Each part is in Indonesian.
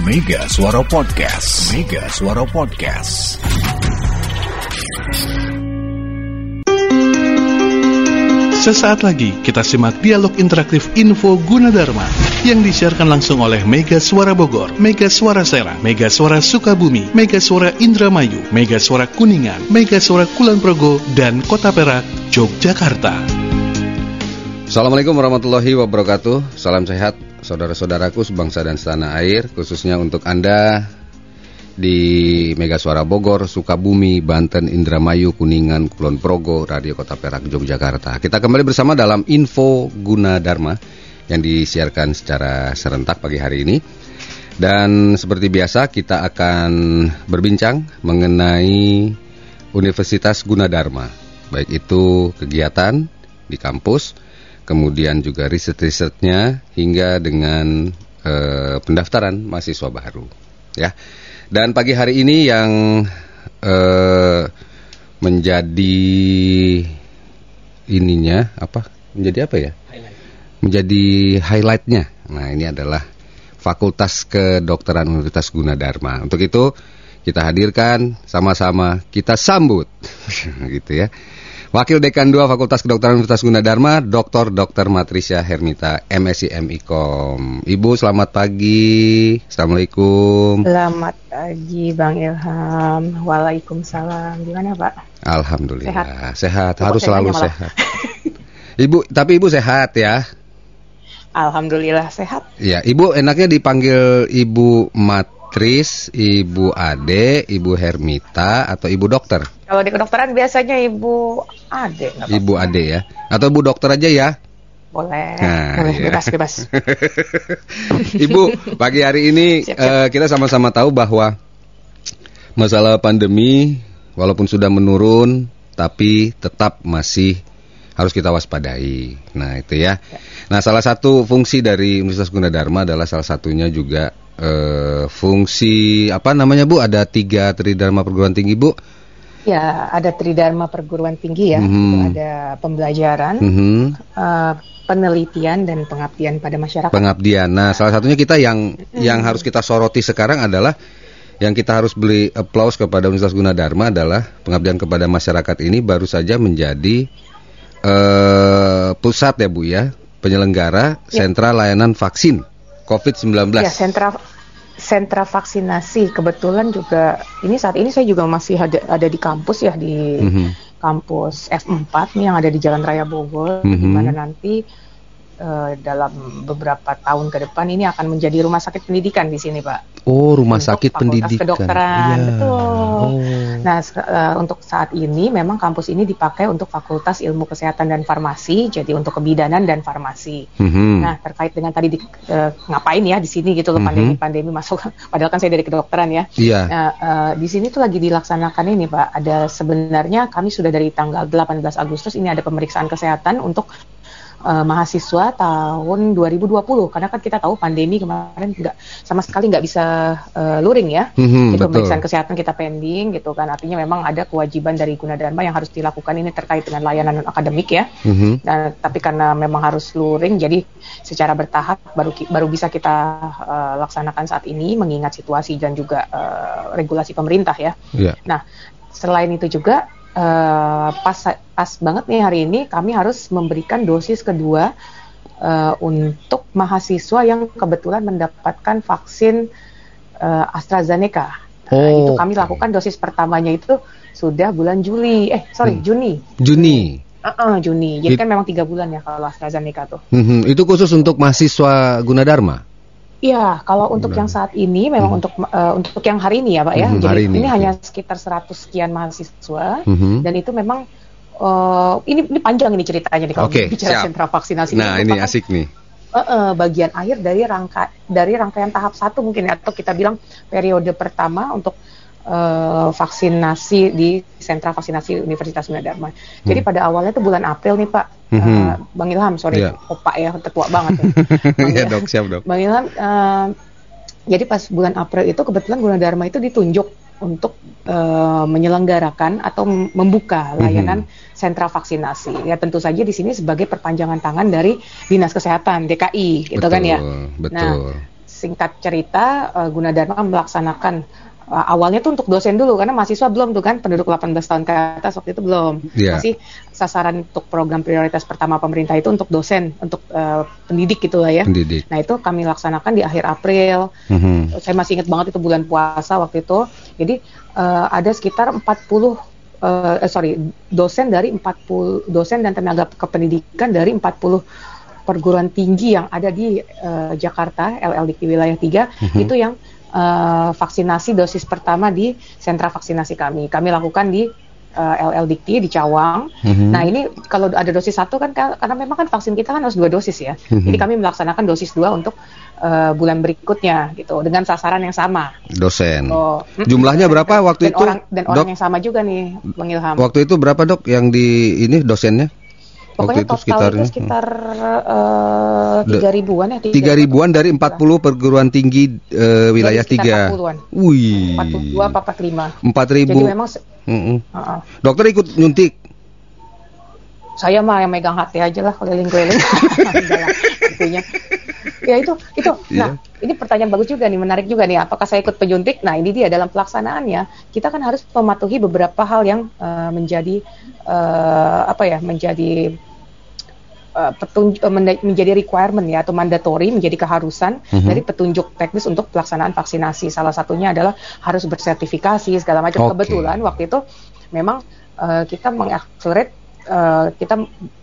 Mega Suara Podcast. Mega Suara Podcast. Sesaat lagi kita simak dialog interaktif Info Gunadarma yang disiarkan langsung oleh Mega Suara Bogor, Mega Suara Serang, Mega Suara Sukabumi, Mega Suara Indramayu, Mega Suara Kuningan, Mega Suara Kulon Progo, dan Kota Perak, Yogyakarta. Assalamualaikum warahmatullahi wabarakatuh. Salam sehat saudara-saudaraku sebangsa dan setanah air, khususnya untuk Anda di Mega Suara Bogor, Sukabumi, Banten, Indramayu, Kuningan, Kulon Progo, Radio Kota Perak, Yogyakarta. Kita kembali bersama dalam Info Guna Dharma yang disiarkan secara serentak pagi hari ini. Dan seperti biasa kita akan berbincang mengenai Universitas Gunadarma, baik itu kegiatan di kampus, kemudian juga riset-risetnya hingga dengan eh, pendaftaran mahasiswa baru, ya. Dan pagi hari ini yang eh, menjadi ininya apa? Menjadi apa ya? Menjadi highlightnya. Nah ini adalah Fakultas Kedokteran Universitas Gunadarma. Untuk itu kita hadirkan sama-sama kita sambut, gitu ya. Wakil Dekan 2 Fakultas Kedokteran Universitas Gunadarma, Dr. Dr. Matricia Hermita, MSI MIKOM. Ibu selamat pagi. Assalamualaikum. Selamat pagi Bang Ilham. Waalaikumsalam. Gimana Pak? Alhamdulillah. Sehat. Sehat, harus selalu malah? sehat. Ibu, tapi Ibu sehat ya? Alhamdulillah sehat. Ya, Ibu enaknya dipanggil Ibu Matris, Ibu Ade, Ibu Hermita atau Ibu Dokter? Kalau di kedokteran biasanya Ibu Ade. Ibu Ade ya. Atau Ibu Dokter aja ya? Boleh. Nah, Boleh, iya. Bebas, bebas. Ibu, pagi hari ini Siap, siap. eh, kita sama-sama tahu bahwa masalah pandemi walaupun sudah menurun tapi tetap masih harus kita waspadai. Nah, itu ya. Nah, salah satu fungsi dari Universitas Gunadarma adalah salah satunya juga eh, fungsi apa namanya Bu? Ada tiga tridharma perguruan tinggi Bu. Ya, ada Tridharma Perguruan Tinggi ya. Mhm. Itu Ada pembelajaran, Mhm. eh, penelitian dan pengabdian pada masyarakat. pengabdian. Nah, salah satunya kita yang yang harus kita soroti sekarang adalah yang kita harus beli applause kepada Universitas Gunadarma adalah pengabdian kepada masyarakat ini baru saja menjadi eh, pusat ya Bu ya, penyelenggara sentra layanan vaksin COVID-19. Ya, sentra sentra vaksinasi kebetulan juga ini saat ini saya juga masih ada ada di kampus ya di Mhm. kampus F4 nih yang ada di Jalan Raya Bogor di Mhm. mana nanti eh, dalam beberapa tahun ke depan ini akan menjadi rumah sakit pendidikan di sini, Pak. Oh, rumah Untuk sakit Fakultas pendidikan. Kedokteran, Iya. betul. Oh. Nah, eh, untuk saat ini memang kampus ini dipakai untuk Fakultas Ilmu Kesehatan dan Farmasi, jadi untuk kebidanan dan farmasi. Mhm. Nah, terkait dengan tadi di- eh, ngapain ya di sini gitu loh Mhm. pandemi-pandemi masuk. Padahal kan saya dari kedokteran ya. Iya. Nah, eh, di sini tuh lagi dilaksanakan ini, Pak. Ada sebenarnya kami sudah dari tanggal 18 Agustus ini ada pemeriksaan kesehatan untuk eh, mahasiswa tahun 2020 karena kan kita tahu pandemi kemarin nggak sama sekali nggak bisa eh, luring ya. Mhm, Jadi betul. pemeriksaan kesehatan kita pending gitu kan. Artinya memang ada kewajiban dari Gunadarma yang harus dilakukan ini terkait dengan layanan non akademik ya. Mhm. Nah, tapi karena memang harus luring, jadi secara bertahap baru baru bisa kita eh, laksanakan saat ini mengingat situasi dan juga eh, regulasi pemerintah ya. Iya. Nah, selain itu juga eh, pas pas banget nih hari ini kami harus memberikan dosis kedua eh, untuk mahasiswa yang kebetulan mendapatkan vaksin eh, AstraZeneca. Nah, Oh, itu kami oke. lakukan dosis pertamanya itu sudah bulan Juli, eh sorry Hmm. Juni. Juni. Uh-uh, Juni. Jadi It- kan memang tiga bulan ya kalau AstraZeneca tuh. Mhm. Itu khusus untuk mahasiswa Gunadarma. Iya, kalau untuk yang saat ini memang Hmm. untuk eh, untuk yang hari ini ya, Pak ya. Hmm, Jadi ini, ini, oke. hanya sekitar 100 sekian mahasiswa Mhm. dan itu memang eh, ini ini panjang ini ceritanya nih kalau Oke, bicara siap. sentra vaksinasi. Nah, ini merupakan, asik nih. eh, eh, bagian akhir dari rangka dari rangkaian tahap satu mungkin ya, atau kita bilang periode pertama untuk eh, vaksinasi di sentra vaksinasi Universitas Gunadarma. Jadi Hmm. pada awalnya itu bulan April nih Pak, Mhm. Eh, Bang Ilham, sorry, Iya. opak ya, tetua banget. Ya. Bang Iya Ilham. dok, siap dok. Bang Ilham, eh, jadi pas bulan April itu kebetulan Gunadarma itu ditunjuk untuk eh, menyelenggarakan atau mem- membuka layanan sentra vaksinasi. Ya tentu saja di sini sebagai perpanjangan tangan dari Dinas Kesehatan DKI, gitu kan ya. Betul. Nah, singkat cerita uh, Gunadarma melaksanakan uh, awalnya tuh untuk dosen dulu karena mahasiswa belum tuh kan penduduk 18 tahun ke atas waktu itu belum Yeah. masih sasaran untuk program prioritas pertama pemerintah itu untuk dosen untuk uh, pendidik gitu lah ya Pendidik. nah itu kami laksanakan di akhir April Mhm. saya masih ingat banget itu bulan puasa waktu itu jadi uh, ada sekitar 40 uh, eh, sorry dosen dari 40 dosen dan tenaga kependidikan dari 40 perguruan tinggi yang ada di uh, Jakarta LL di wilayah 3 itu yang uh, vaksinasi dosis pertama di sentra vaksinasi kami kami lakukan di uh, LL Dikti di Cawang. Mhm. Nah ini kalau ada dosis satu kan ka- karena memang kan vaksin kita kan harus dua dosis ya. Mhm. Jadi kami melaksanakan dosis dua untuk uh, bulan berikutnya gitu dengan sasaran yang sama. Dosen. Oh, mm, Jumlahnya berapa waktu dan itu? Orang, dan dok? orang yang sama juga nih, Bang Ilham. Waktu itu berapa dok yang di ini dosennya? Pokoknya waktu itu total sekitarnya? itu sekitar uh, tiga ribuan ya. Tiga ribuan dari 40 perguruan tinggi eh, wilayah sekitar tiga. 40-an. Wih. 42 apa 45. Empat Jadi ribu. memang se- Mm-mm. uh-uh. Dokter ikut nyuntik. saya mah yang megang hati aja lah keliling-keliling. Intinya. Ya itu, itu. Nah, ini pertanyaan bagus juga nih, menarik juga nih. Apakah saya ikut penyuntik? Nah, ini dia dalam pelaksanaannya kita kan harus mematuhi beberapa hal yang eh, menjadi eh, apa ya, menjadi eh, petunjuk eh, menjadi requirement ya atau mandatory menjadi keharusan Mhm. dari petunjuk teknis untuk pelaksanaan vaksinasi. Salah satunya adalah harus bersertifikasi segala macam. Oke. Kebetulan waktu itu memang eh, kita mengakselerate eh, kita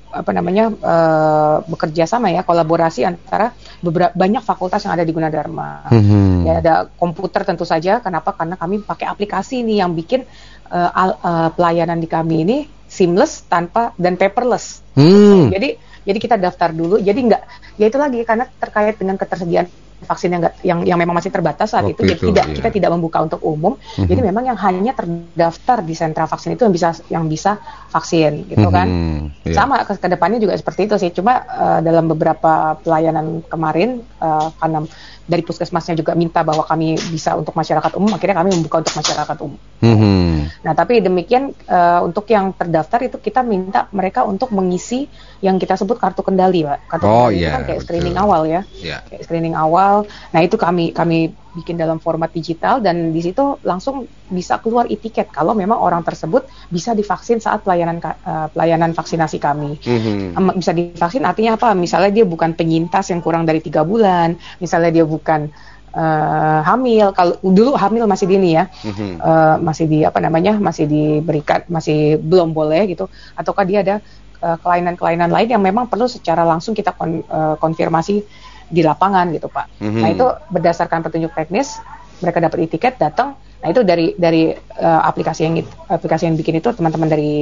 apa namanya eh, bekerja sama ya kolaborasi antara beberapa banyak fakultas yang ada di Gunadarma. Mhm. Ya ada komputer tentu saja. Kenapa? Karena kami pakai aplikasi ini yang bikin eh, al- eh, pelayanan di kami ini seamless tanpa dan paperless. Hmm. Jadi jadi kita daftar dulu. Jadi nggak ya itu lagi karena terkait dengan ketersediaan vaksin yang nggak yang yang memang masih terbatas saat Waktu itu, jadi itu, tidak iya. kita tidak membuka untuk umum. Mhm. Jadi memang yang hanya terdaftar di sentra vaksin itu yang bisa yang bisa vaksin gitu kan. Mhm. Iya. Sama ke ke depannya juga seperti itu sih. Cuma eh, dalam beberapa pelayanan kemarin eh, karena dari puskesmasnya juga minta bahwa kami bisa untuk masyarakat umum, akhirnya kami membuka untuk masyarakat umum. Mhm. Nah, tapi demikian eh, untuk yang terdaftar itu kita minta mereka untuk mengisi yang kita sebut kartu kendali, Pak. Kartu Oh, kendali itu iya, kan kayak betul. screening awal ya. Ya. Kayak screening awal. Nah, itu kami kami bikin dalam format digital dan di situ langsung bisa keluar e-tiket kalau memang orang tersebut bisa divaksin saat pelayanan eh, pelayanan vaksinasi kami. Mhm. Em, bisa divaksin artinya apa? Misalnya dia bukan penyintas yang kurang dari tiga bulan, misalnya dia bukan eh, hamil. Kalau dulu hamil masih dini ya, Mhm. eh, masih di apa namanya, masih diberikan, masih belum boleh gitu. Ataukah dia ada kelainan-kelainan lain yang memang perlu secara langsung kita kon- eh, konfirmasi di lapangan gitu Pak. Mhm. Nah itu berdasarkan petunjuk teknis mereka dapat e-ticket datang. Nah itu dari dari eh, aplikasi yang aplikasi yang bikin itu teman-teman dari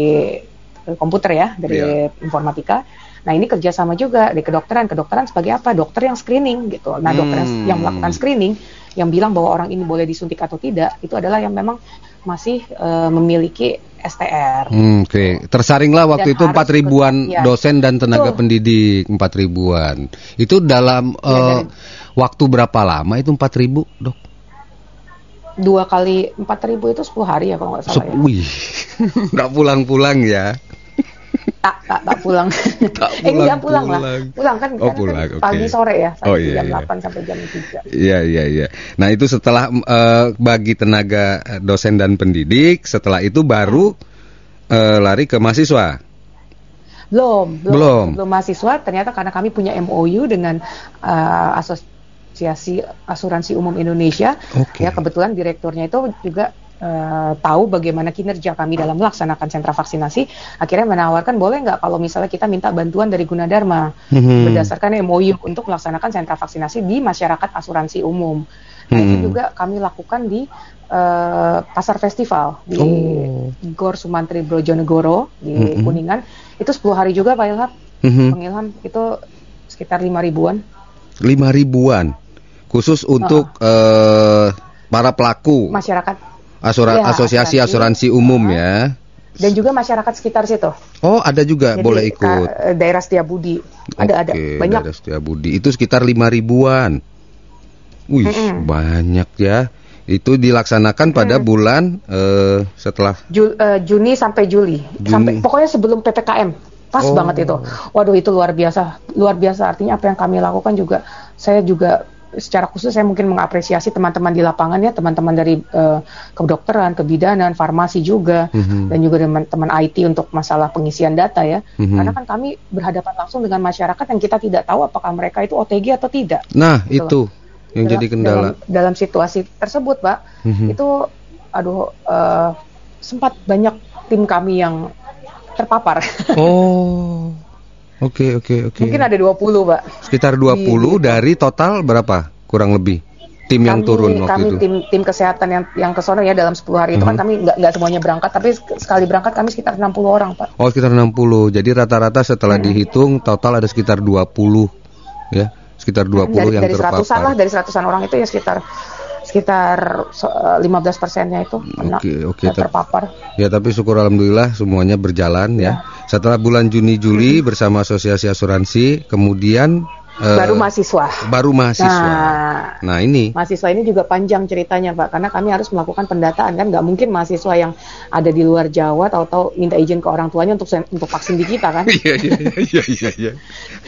eh, komputer ya dari Iya. informatika. Nah ini kerjasama juga di kedokteran. Kedokteran sebagai apa? Dokter yang screening gitu. Nah dokter yang, Hmm. yang melakukan screening yang bilang bahwa orang ini boleh disuntik atau tidak itu adalah yang memang masih eh, memiliki STR. Hmm, Oke, tersaringlah waktu Dan itu empat ribuan ya. dosen dan tenaga Betul. pendidik empat ribuan. Itu dalam Ya, eh, dan- waktu berapa lama itu empat ribu dok? Dua kali empat ribu itu 10 hari ya kalau nggak salah Sep- ya. Wih, nggak pulang-pulang ya? Tak tak tak pulang. Tak eh enggak pulang lah. pulang. Pulang kan, Oh, kan pulang, oke. pagi sore ya, sampai Oh, iya, jam iya. 8 sampai jam 3. Iya iya iya. Nah itu setelah eh, bagi tenaga eh, dosen dan pendidik, setelah itu baru eh, lari ke mahasiswa. Belum, Belum. belum, mahasiswa ternyata karena kami punya MOU dengan eh, Asosiasi Asuransi Umum Indonesia. Oke. Ya kebetulan direkturnya itu juga eh, tahu bagaimana kinerja kami dalam melaksanakan sentra vaksinasi. Akhirnya menawarkan boleh nggak kalau misalnya kita minta bantuan dari Gunadarma Hmm. berdasarkan MOU untuk melaksanakan sentra vaksinasi di masyarakat asuransi umum. Nah itu Hmm. juga kami lakukan di eh, pasar festival di Oh. Gor Sumantri Brojonegoro di Mm-mm. Kuningan. Itu 10 hari juga Pak Ilham. Mhm. Bang Ilham itu sekitar lima ribuan. Lima ribuan, khusus untuk eh, para pelaku masyarakat asura- Ya, asosiasi asuransi asuransi. umum ya. dan juga masyarakat sekitar situ. Oh ada juga Jadi, boleh ikut. ka- daerah Setiabudi ada ada Oke, banyak. daerah Setiabudi itu sekitar lima ribuan. Wih Mm-mm. banyak ya. Itu dilaksanakan pada bulan eh, setelah Ju- eh, Juni sampai Juli. Juni. sampai pokoknya sebelum ppkm pas Oh. banget itu. Waduh itu luar biasa, luar biasa artinya apa yang kami lakukan juga saya juga secara khusus saya mungkin mengapresiasi teman-teman di lapangan ya, teman-teman dari uh, kedokteran, kebidanan, farmasi juga, Mhm. dan juga teman-teman IT untuk masalah pengisian data ya. Mhm. Karena kan kami berhadapan langsung dengan masyarakat yang kita tidak tahu apakah mereka itu OTG atau tidak. Nah, Gitu itu yang Dalam- jadi kendala. Dalam, dalam situasi tersebut, Pak, Mhm. itu aduh eh, sempat banyak tim kami yang terpapar. Oh. Oke, oke, oke. Mungkin ada 20, Pak. Sekitar 20 dari total berapa? Kurang lebih. Tim yang Kami- turun waktu kami itu. tim tim kesehatan yang yang ke ya dalam 10 hari itu kan kami nggak nggak semuanya berangkat tapi sek- sekali berangkat kami sekitar 60 orang Pak. Oh, sekitar 60. Jadi rata-rata setelah dihitung total ada sekitar 20 ya. Sekitar 20 dari yang dari seratusan lah terpapar. dari seratusan orang itu ya sekitar sekitar so- eh, 15 persennya itu oke, eh, ter- terpapar. Ya, tapi syukur alhamdulillah semuanya berjalan ya. Setelah bulan Juni Juli bersama Asosiasi Asuransi, kemudian eh, Baru mahasiswa. baru mahasiswa. Nah, Nah, ini mahasiswa ini juga panjang ceritanya Pak karena kami harus melakukan pendataan kan nggak mungkin mahasiswa yang ada di luar Jawa tahu-tahu minta izin ke orang tuanya untuk untuk vaksin di kita kan. Iya iya iya iya iya.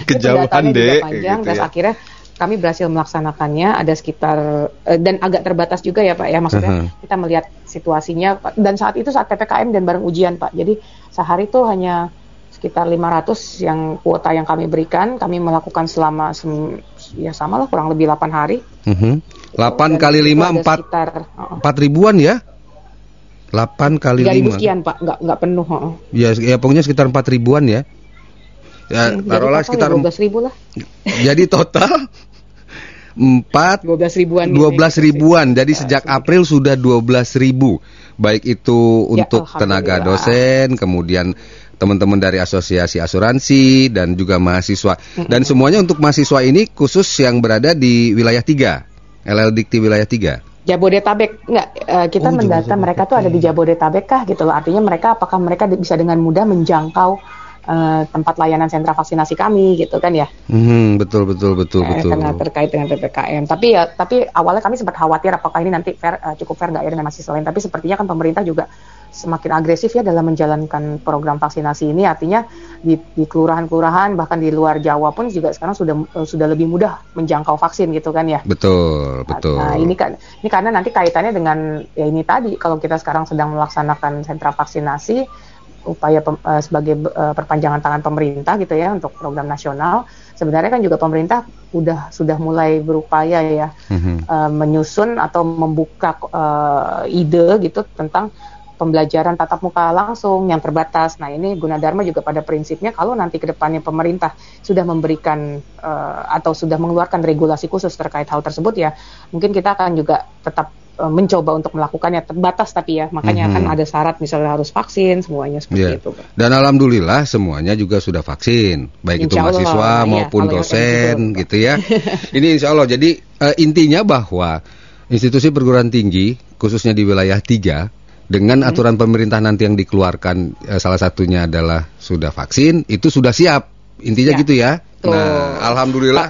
Kejauhan deh panjang gitu dan ya. akhirnya kami berhasil melaksanakannya ada sekitar eh, dan agak terbatas juga ya Pak ya maksudnya Mhm. kita melihat situasinya dan saat itu saat PPKM dan bareng ujian Pak jadi sehari itu hanya sekitar 500 yang kuota yang kami berikan kami melakukan selama sem- ya sama lah kurang lebih 8 hari Mhm. 8 Dan kali itu 5 ada 4 sekitar uh, 4 ribuan ya? 8 kali 3.000 5 sekian Pak nggak nggak penuh uh. Ya, ya pokoknya sekitar 4 ribuan ya. Ya, taruhlah sekitar 12 ribu lah jadi total 4 12 ribuan 12 ribuan. Jadi sejak April sudah 12 ribu. Baik itu Ya, untuk tenaga dosen, kemudian teman-teman dari asosiasi asuransi dan juga mahasiswa. Dan semuanya untuk mahasiswa ini khusus yang berada di wilayah 3. LL Dikti wilayah 3. Jabodetabek enggak eh, kita Oh, mendata Jabodetabek. mereka tuh ada di Jabodetabek kah gitu loh artinya mereka apakah mereka bisa dengan mudah menjangkau eh, tempat layanan sentra vaksinasi kami gitu kan ya. Hmm, betul betul betul Eh, betul. karena terkait dengan ppkm tapi ya tapi awalnya kami sempat khawatir apakah ini nanti fair eh, cukup fair nggak ya dengan mahasiswa lain. Tapi sepertinya kan pemerintah juga semakin agresif ya dalam menjalankan program vaksinasi ini. Artinya di, di kelurahan-kelurahan bahkan di luar Jawa pun juga sekarang sudah eh, sudah lebih mudah menjangkau vaksin gitu kan ya. Betul, betul. Nah, ini kan ini karena nanti kaitannya dengan ya ini tadi kalau kita sekarang sedang melaksanakan sentra vaksinasi upaya pem- eh, sebagai eh, perpanjangan tangan pemerintah gitu ya untuk program nasional sebenarnya kan juga pemerintah udah sudah mulai berupaya ya Mhm. eh, menyusun atau membuka eh, ide gitu tentang pembelajaran tatap muka langsung yang terbatas. Nah ini Gunadarma juga pada prinsipnya kalau nanti ke depannya pemerintah sudah memberikan eh, atau sudah mengeluarkan regulasi khusus terkait hal tersebut ya mungkin kita akan juga tetap eh, mencoba untuk melakukannya terbatas tapi ya makanya Mhm. akan ada syarat misalnya harus vaksin semuanya seperti Iya. itu. Pak. Dan alhamdulillah semuanya juga sudah vaksin, baik itu Insya Allah, mahasiswa iya, maupun dosen gitu. gitu ya. Ini insya Allah. Jadi eh, intinya bahwa institusi perguruan tinggi khususnya di wilayah 3 dengan Hmm. aturan pemerintah nanti yang dikeluarkan eh, salah satunya adalah sudah vaksin itu sudah siap. Intinya Ya. gitu ya. Betul. Nah, alhamdulillah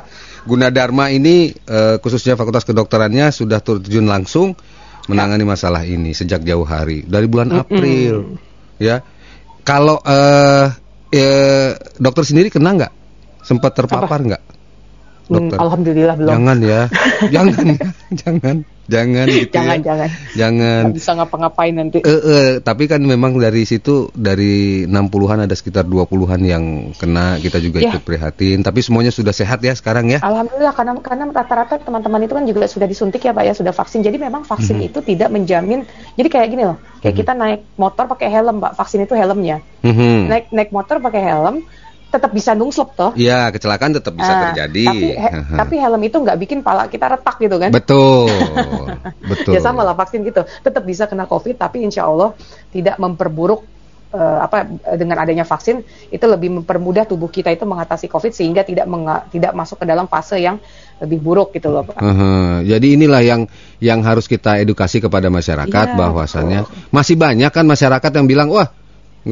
Gunadarma ini eh, khususnya Fakultas Kedokterannya sudah terjun langsung menangani masalah ini sejak jauh hari dari bulan April ya. Kalau eh, eh, dokter sendiri kena nggak? Sempat terpapar nggak? Hmm, Dokter. Alhamdulillah belum. Jangan ya, jangan, ya. jangan, jangan gitu jangan ya. jangan. Jangan. Nggak bisa ngapa-ngapain nanti. Eh, eh, tapi kan memang dari situ dari 60-an ada sekitar 20-an yang kena, kita juga Ya. ikut prihatin, tapi semuanya sudah sehat ya sekarang ya. Alhamdulillah karena karena rata-rata teman-teman itu kan juga sudah disuntik ya Pak ya sudah vaksin. Jadi memang vaksin Mhm. itu tidak menjamin. Jadi kayak gini loh, kayak kita naik motor pakai helm Pak. Vaksin itu helmnya. Mhm. Naik naik motor pakai helm tetap bisa nungslep toh. Ya, kecelakaan tetap bisa Ah, terjadi. Tapi he- tapi helm itu nggak bikin pala kita retak gitu kan. betul, betul. Ya sama lah vaksin gitu. Tetap bisa kena COVID tapi insya Allah tidak memperburuk eh, apa dengan adanya vaksin itu lebih mempermudah tubuh kita itu mengatasi COVID sehingga tidak menga- tidak masuk ke dalam fase yang lebih buruk gitu loh Pak. Hehe. Jadi inilah yang yang harus kita edukasi kepada masyarakat Iya, bahwasannya masih banyak kan masyarakat yang bilang wah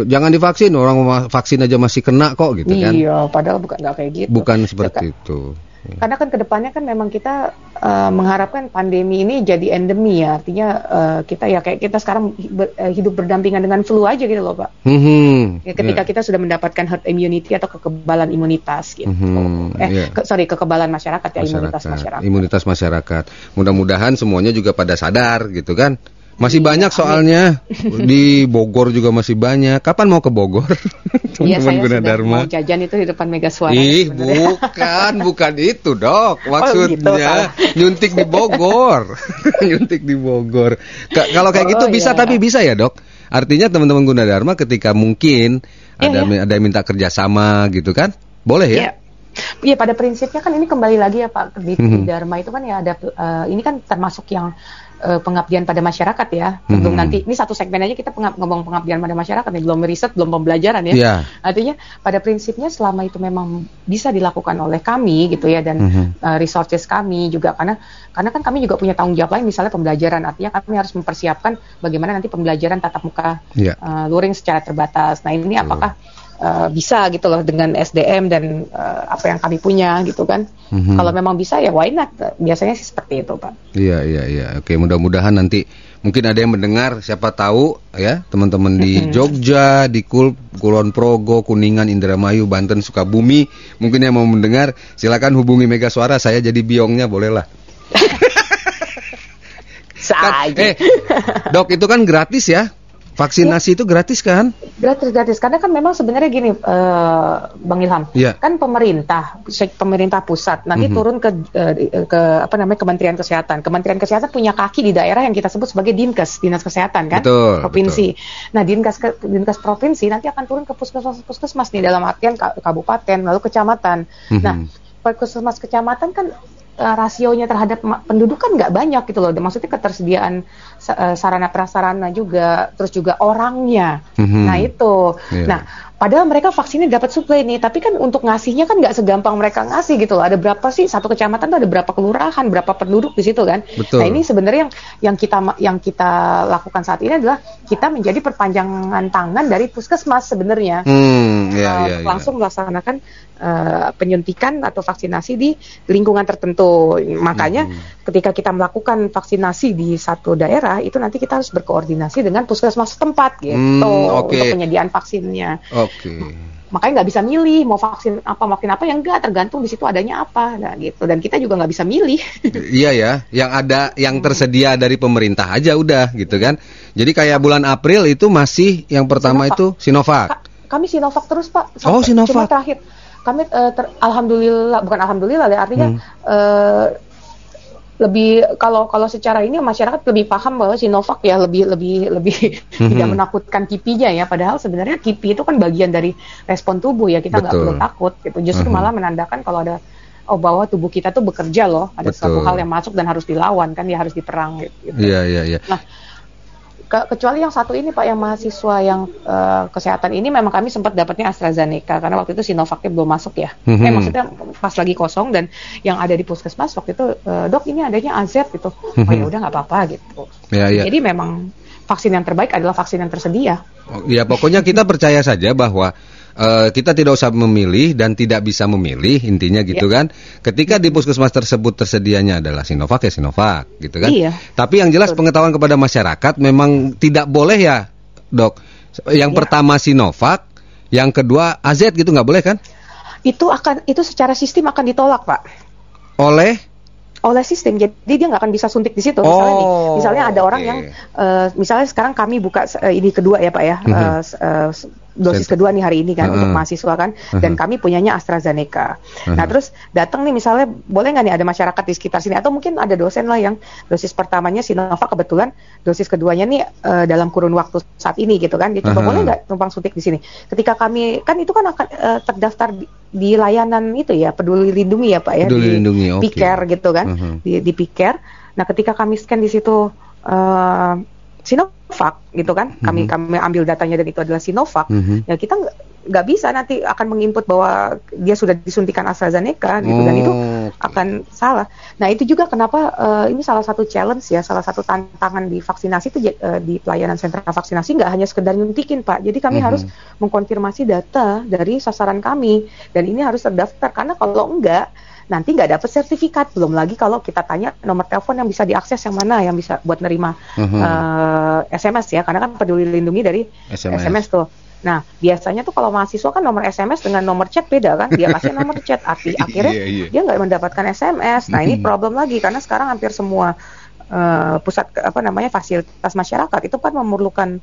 jangan divaksin orang vaksin aja masih kena kok gitu kan. Iya, padahal bukan nggak kayak gitu. Bukan seperti itu. Karena kan ke depannya kan memang kita uh, mengharapkan pandemi ini jadi endemi ya, artinya uh, kita ya kayak kita sekarang ber, uh, hidup berdampingan dengan flu aja gitu loh pak. Hmm, ya, ketika yeah. kita sudah mendapatkan herd immunity atau kekebalan imunitas gitu. Hmm, eh yeah. ke, sorry kekebalan masyarakat ya masyarakat. imunitas masyarakat. Imunitas masyarakat. Mudah-mudahan semuanya juga pada sadar gitu kan masih iya, banyak soalnya di Bogor juga masih banyak. Kapan mau ke Bogor? Iya saya Guna sudah Dharma. mau jajan itu di depan Mega Suara. Ih bukan, bukan itu dok. Maksudnya oh, gitu, nyuntik di Bogor, nyuntik di Bogor. kalau kayak gitu oh, bisa iya. tapi bisa ya dok. Artinya teman-teman Guna Dharma ketika mungkin iya, ada iya. ada yang minta kerjasama gitu kan, boleh ya? Iya. Iya pada prinsipnya kan ini kembali lagi ya Pak di, mm -hmm. Dharma itu kan ya ada uh, ini kan termasuk yang uh, pengabdian pada masyarakat ya. Belum hmm. nanti ini satu segmen aja kita pengab, ngomong pengabdian pada masyarakat nih, belum riset, belum pembelajaran ya. Yeah. Artinya pada prinsipnya selama itu memang bisa dilakukan oleh kami gitu ya dan hmm. uh, resources kami juga karena karena kan kami juga punya tanggung jawab lain misalnya pembelajaran artinya kami harus mempersiapkan bagaimana nanti pembelajaran tatap muka yeah. uh, luring secara terbatas. Nah ini apakah uh, bisa gitu loh dengan SDM dan uh, apa yang kami punya gitu kan. Mm-hmm. Kalau memang bisa ya why not? Biasanya sih seperti itu, Pak. Iya, iya, iya. Oke, mudah-mudahan nanti mungkin ada yang mendengar siapa tahu ya, teman-teman di mm-hmm. Jogja, di Kul Kulon Progo, Kuningan, Indramayu, Banten, Sukabumi, mungkin yang mau mendengar silakan hubungi Mega Suara, saya jadi biongnya bolehlah. kan, eh, dok itu kan gratis ya? Vaksinasi ya. itu gratis kan? Gratis gratis karena kan memang sebenarnya gini uh, Bang Ilham, ya. kan pemerintah pemerintah pusat nanti mm -hmm. turun ke uh, ke apa namanya Kementerian Kesehatan. Kementerian Kesehatan punya kaki di daerah yang kita sebut sebagai Dinkes, Dinas Kesehatan kan? Betul, provinsi. Betul. Nah, Dinkes Dinkes provinsi nanti akan turun ke puskesmas puskesmas nih dalam artian kabupaten lalu kecamatan. Mm -hmm. Nah, puskesmas kecamatan kan uh, rasionya terhadap penduduk kan nggak banyak gitu loh. Maksudnya ketersediaan uh, sarana prasarana juga, terus juga orangnya. Mm-hmm. Nah itu. Yeah. Nah padahal mereka vaksinnya dapat suplai nih, tapi kan untuk ngasihnya kan nggak segampang mereka ngasih gitu loh. Ada berapa sih satu kecamatan tuh ada berapa kelurahan, berapa penduduk di situ kan? Betul. Nah ini sebenarnya yang yang kita yang kita lakukan saat ini adalah kita menjadi perpanjangan tangan dari puskesmas sebenarnya. Hmm, yeah, uh, yeah, langsung melaksanakan uh, penyuntikan atau vaksinasi di lingkungan tertentu. Makanya hmm. ketika kita melakukan vaksinasi di satu daerah itu nanti kita harus berkoordinasi dengan puskesmas setempat gitu hmm, okay. untuk penyediaan vaksinnya. Oke. Okay. Makanya nggak bisa milih mau vaksin apa vaksin apa yang enggak tergantung di situ adanya apa nah gitu dan kita juga nggak bisa milih. iya ya, yang ada yang tersedia dari pemerintah aja udah gitu kan. Jadi kayak bulan April itu masih yang pertama Sinovac. itu Sinovac. Ka kami Sinovac terus Pak. oh Sinovac. Cuma terakhir kami uh, ter, alhamdulillah bukan alhamdulillah ya artinya hmm. uh, lebih kalau kalau secara ini masyarakat lebih paham bahwa Sinovac ya lebih lebih lebih mm-hmm. tidak menakutkan kipinya ya padahal sebenarnya kipi itu kan bagian dari respon tubuh ya kita nggak perlu takut gitu justru mm-hmm. malah menandakan kalau ada oh bahwa tubuh kita tuh bekerja loh ada Betul. suatu hal yang masuk dan harus dilawan kan ya harus diperang gitu. Iya iya iya. Nah ke, kecuali yang satu ini Pak yang mahasiswa yang uh, kesehatan ini memang kami sempat dapatnya AstraZeneca karena waktu itu Sinovacnya belum masuk ya. Mm-hmm. Eh maksudnya pas lagi kosong dan yang ada di puskesmas waktu itu uh, dok ini adanya AZ gitu. Oh ya udah nggak apa-apa gitu. Yeah, yeah. Jadi memang vaksin yang terbaik adalah vaksin yang tersedia. Oh, ya pokoknya kita percaya saja bahwa uh, kita tidak usah memilih dan tidak bisa memilih intinya gitu ya. kan. Ketika di puskesmas tersebut tersedianya adalah Sinovac ya Sinovac gitu kan. Iya. Tapi yang jelas Betul. pengetahuan kepada masyarakat memang tidak boleh ya dok. Yang ya. pertama Sinovac, yang kedua AZ gitu nggak boleh kan? Itu akan itu secara sistem akan ditolak pak. Oleh oleh sistem jadi dia nggak akan bisa suntik di situ misalnya nih oh, misalnya ada orang yang uh, misalnya sekarang kami buka uh, ini kedua ya pak ya mm -hmm. uh, uh, dosis kedua nih hari ini kan uh, untuk mahasiswa kan uh, dan kami punyanya AstraZeneca. Uh, nah terus datang nih misalnya boleh nggak nih ada masyarakat di sekitar sini atau mungkin ada dosen lah yang dosis pertamanya Sinovac kebetulan dosis keduanya nih uh, dalam kurun waktu saat ini gitu kan dia coba uh, boleh nggak numpang suntik di sini. Ketika kami kan itu kan akan uh, terdaftar di, di layanan itu ya peduli lindungi ya pak ya peduli di lindungi, okay. Piker gitu kan uh, di, di Piker. Nah ketika kami scan di situ uh, Sinovac gitu kan kami kami ambil datanya dan itu adalah Sinovac mm-hmm. ya kita nggak bisa nanti akan menginput bahwa dia sudah disuntikan AstraZeneca gitu oh, dan itu okay. akan salah. Nah itu juga kenapa uh, ini salah satu challenge ya, salah satu tantangan di vaksinasi itu uh, di pelayanan sentra vaksinasi nggak hanya sekedar nyuntikin pak, jadi kami mm -hmm. harus mengkonfirmasi data dari sasaran kami dan ini harus terdaftar karena kalau enggak nanti nggak dapat sertifikat. Belum lagi kalau kita tanya nomor telepon yang bisa diakses yang mana yang bisa buat nerima Mhm. eh, SMS ya, karena kan peduli lindungi dari SMS. SMS tuh. Nah, biasanya tuh kalau mahasiswa kan nomor SMS dengan nomor chat beda kan? Dia kasih nomor chat, arti akhirnya Iya, iya. dia nggak mendapatkan SMS. Nah, ini Mhm. problem lagi karena sekarang hampir semua eh, pusat apa namanya fasilitas masyarakat itu kan memerlukan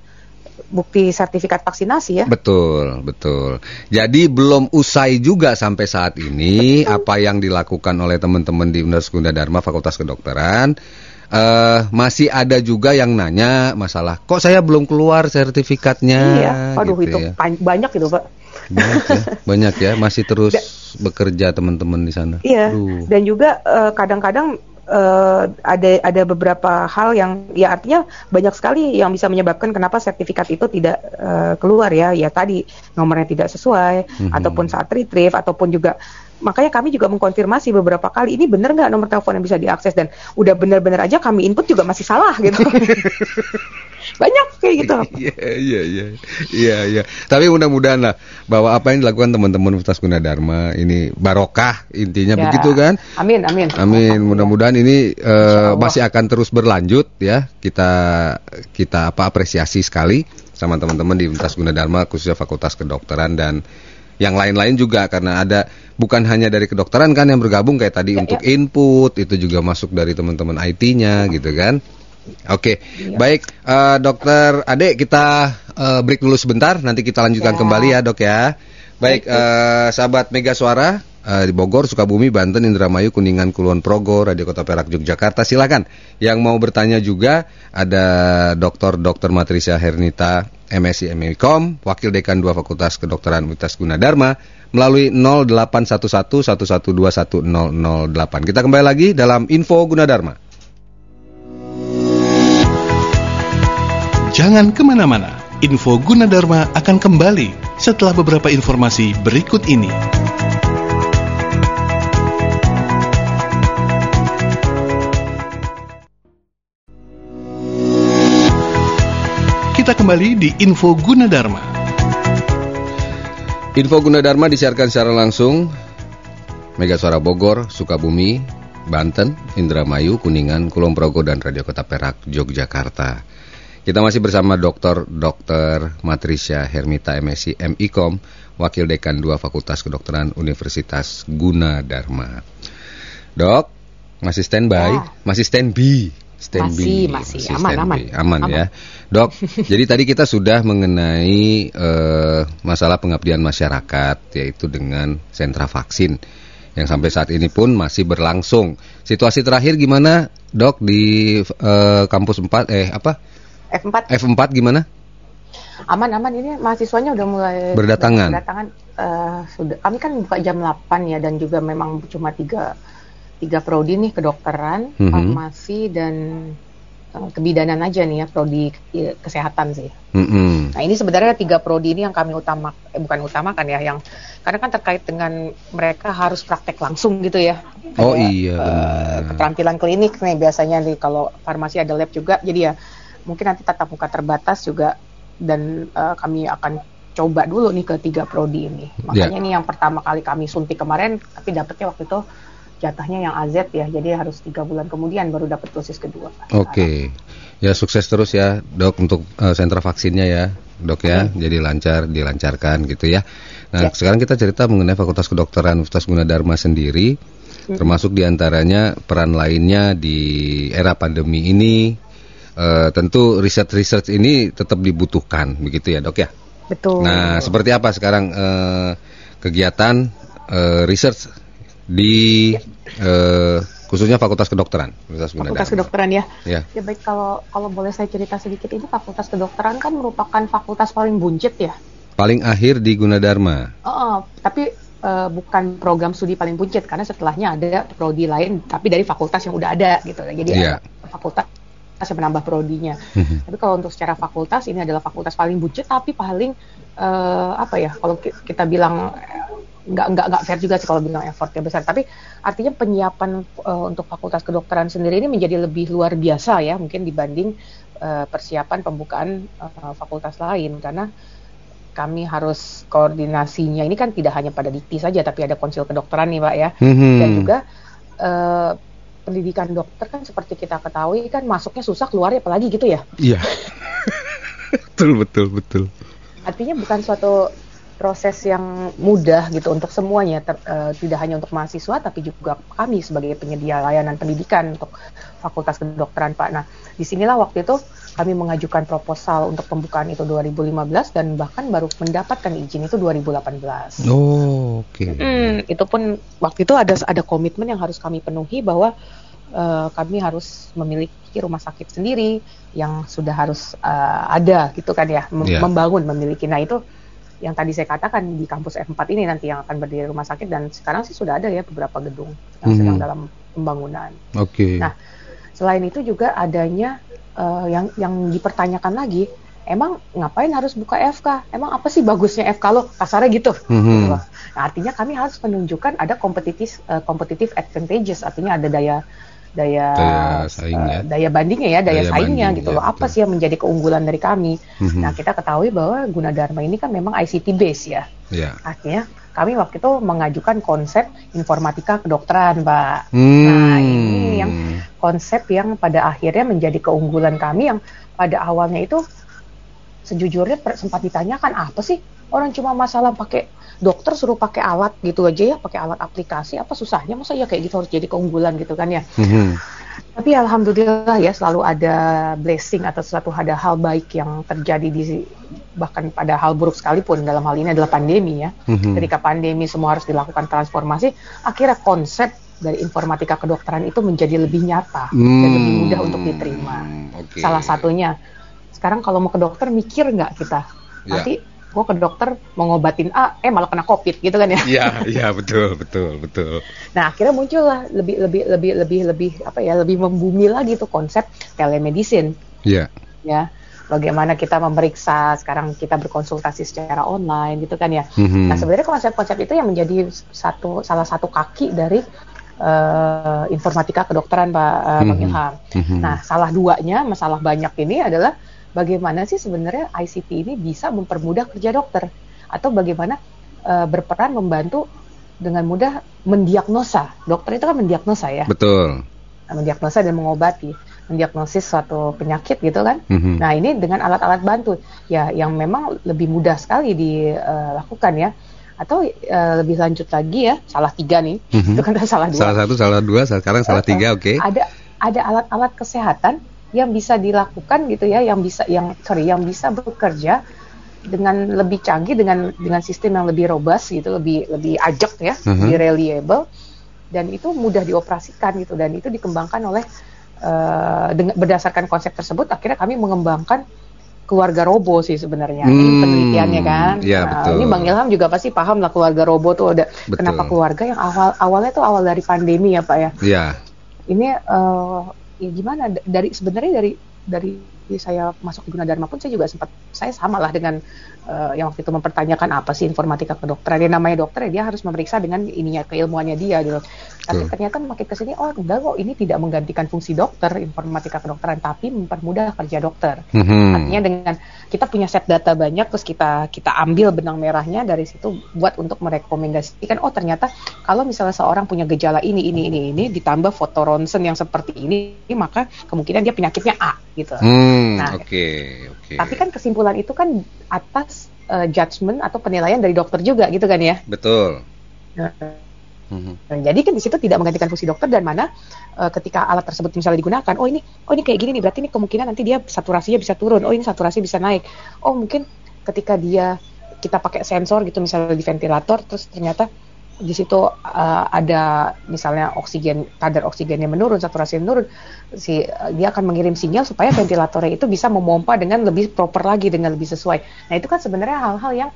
bukti sertifikat vaksinasi ya. Betul, betul. Jadi belum usai juga sampai saat ini apa yang dilakukan oleh teman-teman di Universitas Gunadarma Fakultas Kedokteran. eh masih ada juga yang nanya masalah kok saya belum keluar sertifikatnya. Iya, aduh gitu itu ya. banyak itu pak. banyak ya, banyak ya, masih terus bekerja teman-teman di sana. Iya, Aduh. dan juga eh, kadang-kadang eh, ada ada beberapa hal yang ya artinya banyak sekali yang bisa menyebabkan kenapa sertifikat itu tidak eh, keluar ya. Ya tadi nomornya tidak sesuai Mhm. ataupun saat retrieve ataupun juga makanya kami juga mengkonfirmasi beberapa kali ini benar nggak nomor telepon yang bisa diakses dan udah benar-benar aja kami input juga masih salah gitu. banyak kayak gitu. Iya, iya, iya, iya, iya. Tapi mudah-mudahan lah bahwa apa yang dilakukan teman-teman Universitas Gunadarma ini barokah intinya Ya. begitu kan? Amin amin. Amin. Mudah-mudahan ini Allah. masih akan terus berlanjut ya. Kita kita apa apresiasi sekali sama teman-teman di Universitas Gunadarma khususnya Fakultas Kedokteran dan yang lain-lain juga karena ada bukan hanya dari kedokteran kan yang bergabung kayak tadi Ya, untuk input itu juga masuk dari teman-teman IT-nya gitu kan. Oke, Iya. baik eh, dokter Ade kita eh, break dulu sebentar nanti kita lanjutkan Ya. kembali ya dok ya. Baik, eh, sahabat Mega Suara eh, di Bogor, Sukabumi, Banten, Indramayu, Kuningan, Kulon Progo, Radio Kota Perak, Yogyakarta. Silakan. Yang mau bertanya juga ada Dr. Dr. Matricia Hernita, MSI MIKOM, Wakil Dekan 2 Fakultas Kedokteran Universitas Gunadarma melalui 0811 1121 1008. Kita kembali lagi dalam Info Gunadarma. Jangan ke mana-mana, info Gunadarma akan kembali setelah beberapa informasi berikut ini. Kembali di info Gunadarma. Info Gunadarma disiarkan secara langsung Mega Suara Bogor, Sukabumi, Banten, Indramayu, Kuningan, Kulon Progo dan Radio Kota Perak, Yogyakarta. Kita masih bersama Dr. Dr. Matricia Hermita MSI MIKOM, Wakil Dekan 2 Fakultas Kedokteran Universitas Gunadarma. Dok, masih standby? Ya. Masih standby? Standby. Masih, masih. Aman, standby. aman. Aman Aman. ya. Dok, jadi tadi kita sudah mengenai eh, masalah pengabdian masyarakat yaitu dengan sentra vaksin yang sampai saat ini pun masih berlangsung. Situasi terakhir gimana, Dok di eh, kampus 4 eh apa? F4 F4 gimana? aman-aman ini mahasiswanya udah mulai Berdatangan. berdatangan eh, sudah kami kan buka jam 8 ya dan juga memang cuma tiga tiga prodi nih kedokteran Mhm. farmasi dan eh, kebidanan aja nih ya prodi eh, kesehatan sih Mm-mm. nah ini sebenarnya tiga prodi ini yang kami utama eh, bukan utamakan ya yang karena kan terkait dengan mereka harus praktek langsung gitu ya Oh Kayak, iya, benar. keterampilan klinik nih biasanya nih kalau farmasi ada lab juga jadi ya mungkin nanti tatap muka terbatas juga dan eh, kami akan coba dulu nih ke tiga prodi ini Ya. makanya ini yang pertama kali kami suntik kemarin tapi dapetnya waktu itu jatahnya yang AZ ya jadi harus tiga bulan kemudian baru dapat dosis kedua Oke. Ya sukses terus ya, Dok untuk eh, sentra vaksinnya ya, Dok ya. Jadi lancar, dilancarkan gitu ya. Nah, Ya. sekarang kita cerita mengenai Fakultas Kedokteran Universitas Gunadarma sendiri, termasuk di antaranya peran lainnya di era pandemi ini. eh, tentu riset-riset ini tetap dibutuhkan, begitu ya, Dok ya. betul Nah, seperti apa sekarang eh, kegiatan eh, research di eh, khususnya Fakultas Kedokteran Gunadarma? fakultas kedokteran ya Ya. ya baik kalau kalau boleh saya cerita sedikit ini fakultas kedokteran kan merupakan fakultas paling buncit ya Paling akhir di Gunadarma. Oh, oh, tapi eh, bukan program studi paling buncit karena setelahnya ada prodi lain tapi dari fakultas yang udah ada gitu. Jadi ada fakultas yang menambah prodinya. Mhm. tapi kalau untuk secara fakultas ini adalah fakultas paling buncit tapi paling eh, apa ya kalau ki- kita bilang nggak nggak nggak fair juga sih kalau bilang effortnya besar tapi artinya penyiapan eh, untuk fakultas kedokteran sendiri ini menjadi lebih luar biasa ya mungkin dibanding eh, persiapan pembukaan eh, fakultas lain karena kami harus koordinasinya ini kan tidak hanya pada dikti saja tapi ada konsil kedokteran nih pak ya Mhm. dan juga eh, pendidikan dokter kan seperti kita ketahui kan masuknya susah keluarnya apalagi gitu ya Iya. betul betul betul. artinya bukan suatu proses yang mudah gitu untuk semuanya ter- eh, tidak hanya untuk mahasiswa tapi juga kami sebagai penyedia layanan pendidikan untuk Fakultas Kedokteran Pak. Nah, di sinilah waktu itu kami mengajukan proposal untuk pembukaan itu 2015 dan bahkan baru mendapatkan izin itu 2018. Oh, oke. Hmm, itu pun waktu itu ada ada komitmen yang harus kami penuhi bahwa eh, kami harus memiliki rumah sakit sendiri yang sudah harus eh, ada gitu kan ya, mem- Ya. membangun memiliki. Nah itu yang tadi saya katakan di kampus F4 ini nanti yang akan berdiri rumah sakit dan sekarang sih sudah ada ya beberapa gedung yang Mhm. sedang dalam pembangunan. Oke. Nah, Selain itu juga adanya eh, yang yang dipertanyakan lagi, emang ngapain harus buka FK? Emang apa sih bagusnya FK lo? Kasarnya gitu. Mhm. Gitu. Nah, artinya kami harus menunjukkan ada kompetitif eh, kompetitif advantages, artinya ada daya daya Daya eh, daya bandingnya ya, daya, Daya saingnya banding, gitu ya, loh. Apa betul. sih yang menjadi keunggulan dari kami? Mhm. Nah, kita ketahui bahwa Gunadarma ini kan memang ICT base ya. Ya. Artinya kami waktu itu mengajukan konsep informatika kedokteran, Pak. Hmm. Nah, ini yang konsep yang pada akhirnya menjadi keunggulan kami yang pada awalnya itu sejujurnya sempat ditanyakan apa sih orang cuma masalah pakai dokter suruh pakai alat gitu aja ya pakai alat aplikasi apa susahnya masa ya kayak gitu harus jadi keunggulan gitu kan ya Mhm. tapi alhamdulillah ya selalu ada blessing atau suatu ada hal baik yang terjadi di bahkan pada hal buruk sekalipun dalam hal ini adalah pandemi ya Mhm. ketika pandemi semua harus dilakukan transformasi akhirnya konsep dari informatika kedokteran itu menjadi lebih nyata dan lebih mudah untuk diterima Hmm, Oke. salah satunya sekarang kalau mau ke dokter mikir nggak kita Ya. nanti gue ke dokter mau ngobatin A eh malah kena covid gitu kan ya Iya, iya betul, betul, betul. nah akhirnya muncullah lebih lebih lebih lebih lebih apa ya lebih membumi lagi tuh konsep telemedicine Iya. ya bagaimana kita memeriksa sekarang kita berkonsultasi secara online gitu kan ya Mhm. Nah, sebenarnya konsep-konsep itu yang menjadi satu salah satu kaki dari eh, informatika kedokteran Pak eh, Bang Mhm. Ilham. Mhm. Nah, salah duanya, masalah banyak ini adalah bagaimana sih sebenarnya ICT ini bisa mempermudah kerja dokter atau bagaimana eh, berperan membantu dengan mudah mendiagnosa. Dokter itu kan mendiagnosa ya, Betul. mendiagnosa dan mengobati, mendiagnosis suatu penyakit gitu kan. Mhm. Nah ini dengan alat-alat bantu ya yang memang lebih mudah sekali dilakukan ya. Atau eh, lebih lanjut lagi ya salah tiga nih Mhm. itu kan salah dua. Salah satu, salah dua, sekarang salah tiga, oke. Ada ada alat-alat kesehatan yang bisa dilakukan gitu ya, yang bisa yang sorry yang bisa bekerja dengan lebih canggih dengan dengan sistem yang lebih robust gitu, lebih lebih ajak ya, Mhm. lebih reliable dan itu mudah dioperasikan gitu dan itu dikembangkan oleh eh, dengan berdasarkan konsep tersebut akhirnya kami mengembangkan keluarga robo sih sebenarnya ini Hmm, penelitiannya kan. iya, Nah, betul. Ini Bang Ilham juga pasti paham lah keluarga robo tuh ada Betul. kenapa keluarga yang awal awalnya tuh awal dari pandemi ya Pak ya Iya. ini eh ya gimana dari sebenarnya dari dari saya masuk ke Gunadarma pun saya juga sempat saya sama lah dengan eh, yang waktu itu mempertanyakan apa sih informatika kedokteran dia namanya dokter ya dia harus memeriksa dengan ininya keilmuannya dia gitu tapi Betul. ternyata makin ke sini oh enggak kok ini tidak menggantikan fungsi dokter informatika kedokteran tapi mempermudah kerja dokter Mhm. Artinya dengan kita punya set data banyak terus kita kita ambil benang merahnya dari situ buat untuk merekomendasikan oh ternyata kalau misalnya seorang punya gejala ini ini ini ini ditambah foto ronsen yang seperti ini maka kemungkinan dia penyakitnya A gitu. Hmm, Nah, oke, oke. Tapi kan kesimpulan itu kan atas eh, judgement atau penilaian dari dokter juga gitu kan ya. betul. Nah. Nah, jadi kan di situ tidak menggantikan fungsi dokter dan mana eh, ketika alat tersebut misalnya digunakan, oh ini, oh ini kayak gini nih, berarti ini kemungkinan nanti dia saturasinya bisa turun, oh ini saturasi bisa naik, oh mungkin ketika dia kita pakai sensor gitu misalnya di ventilator, terus ternyata di situ eh, ada misalnya oksigen kadar oksigennya menurun, saturasi menurun, si eh, dia akan mengirim sinyal supaya ventilatornya itu bisa memompa dengan lebih proper lagi, dengan lebih sesuai. Nah itu kan sebenarnya hal-hal yang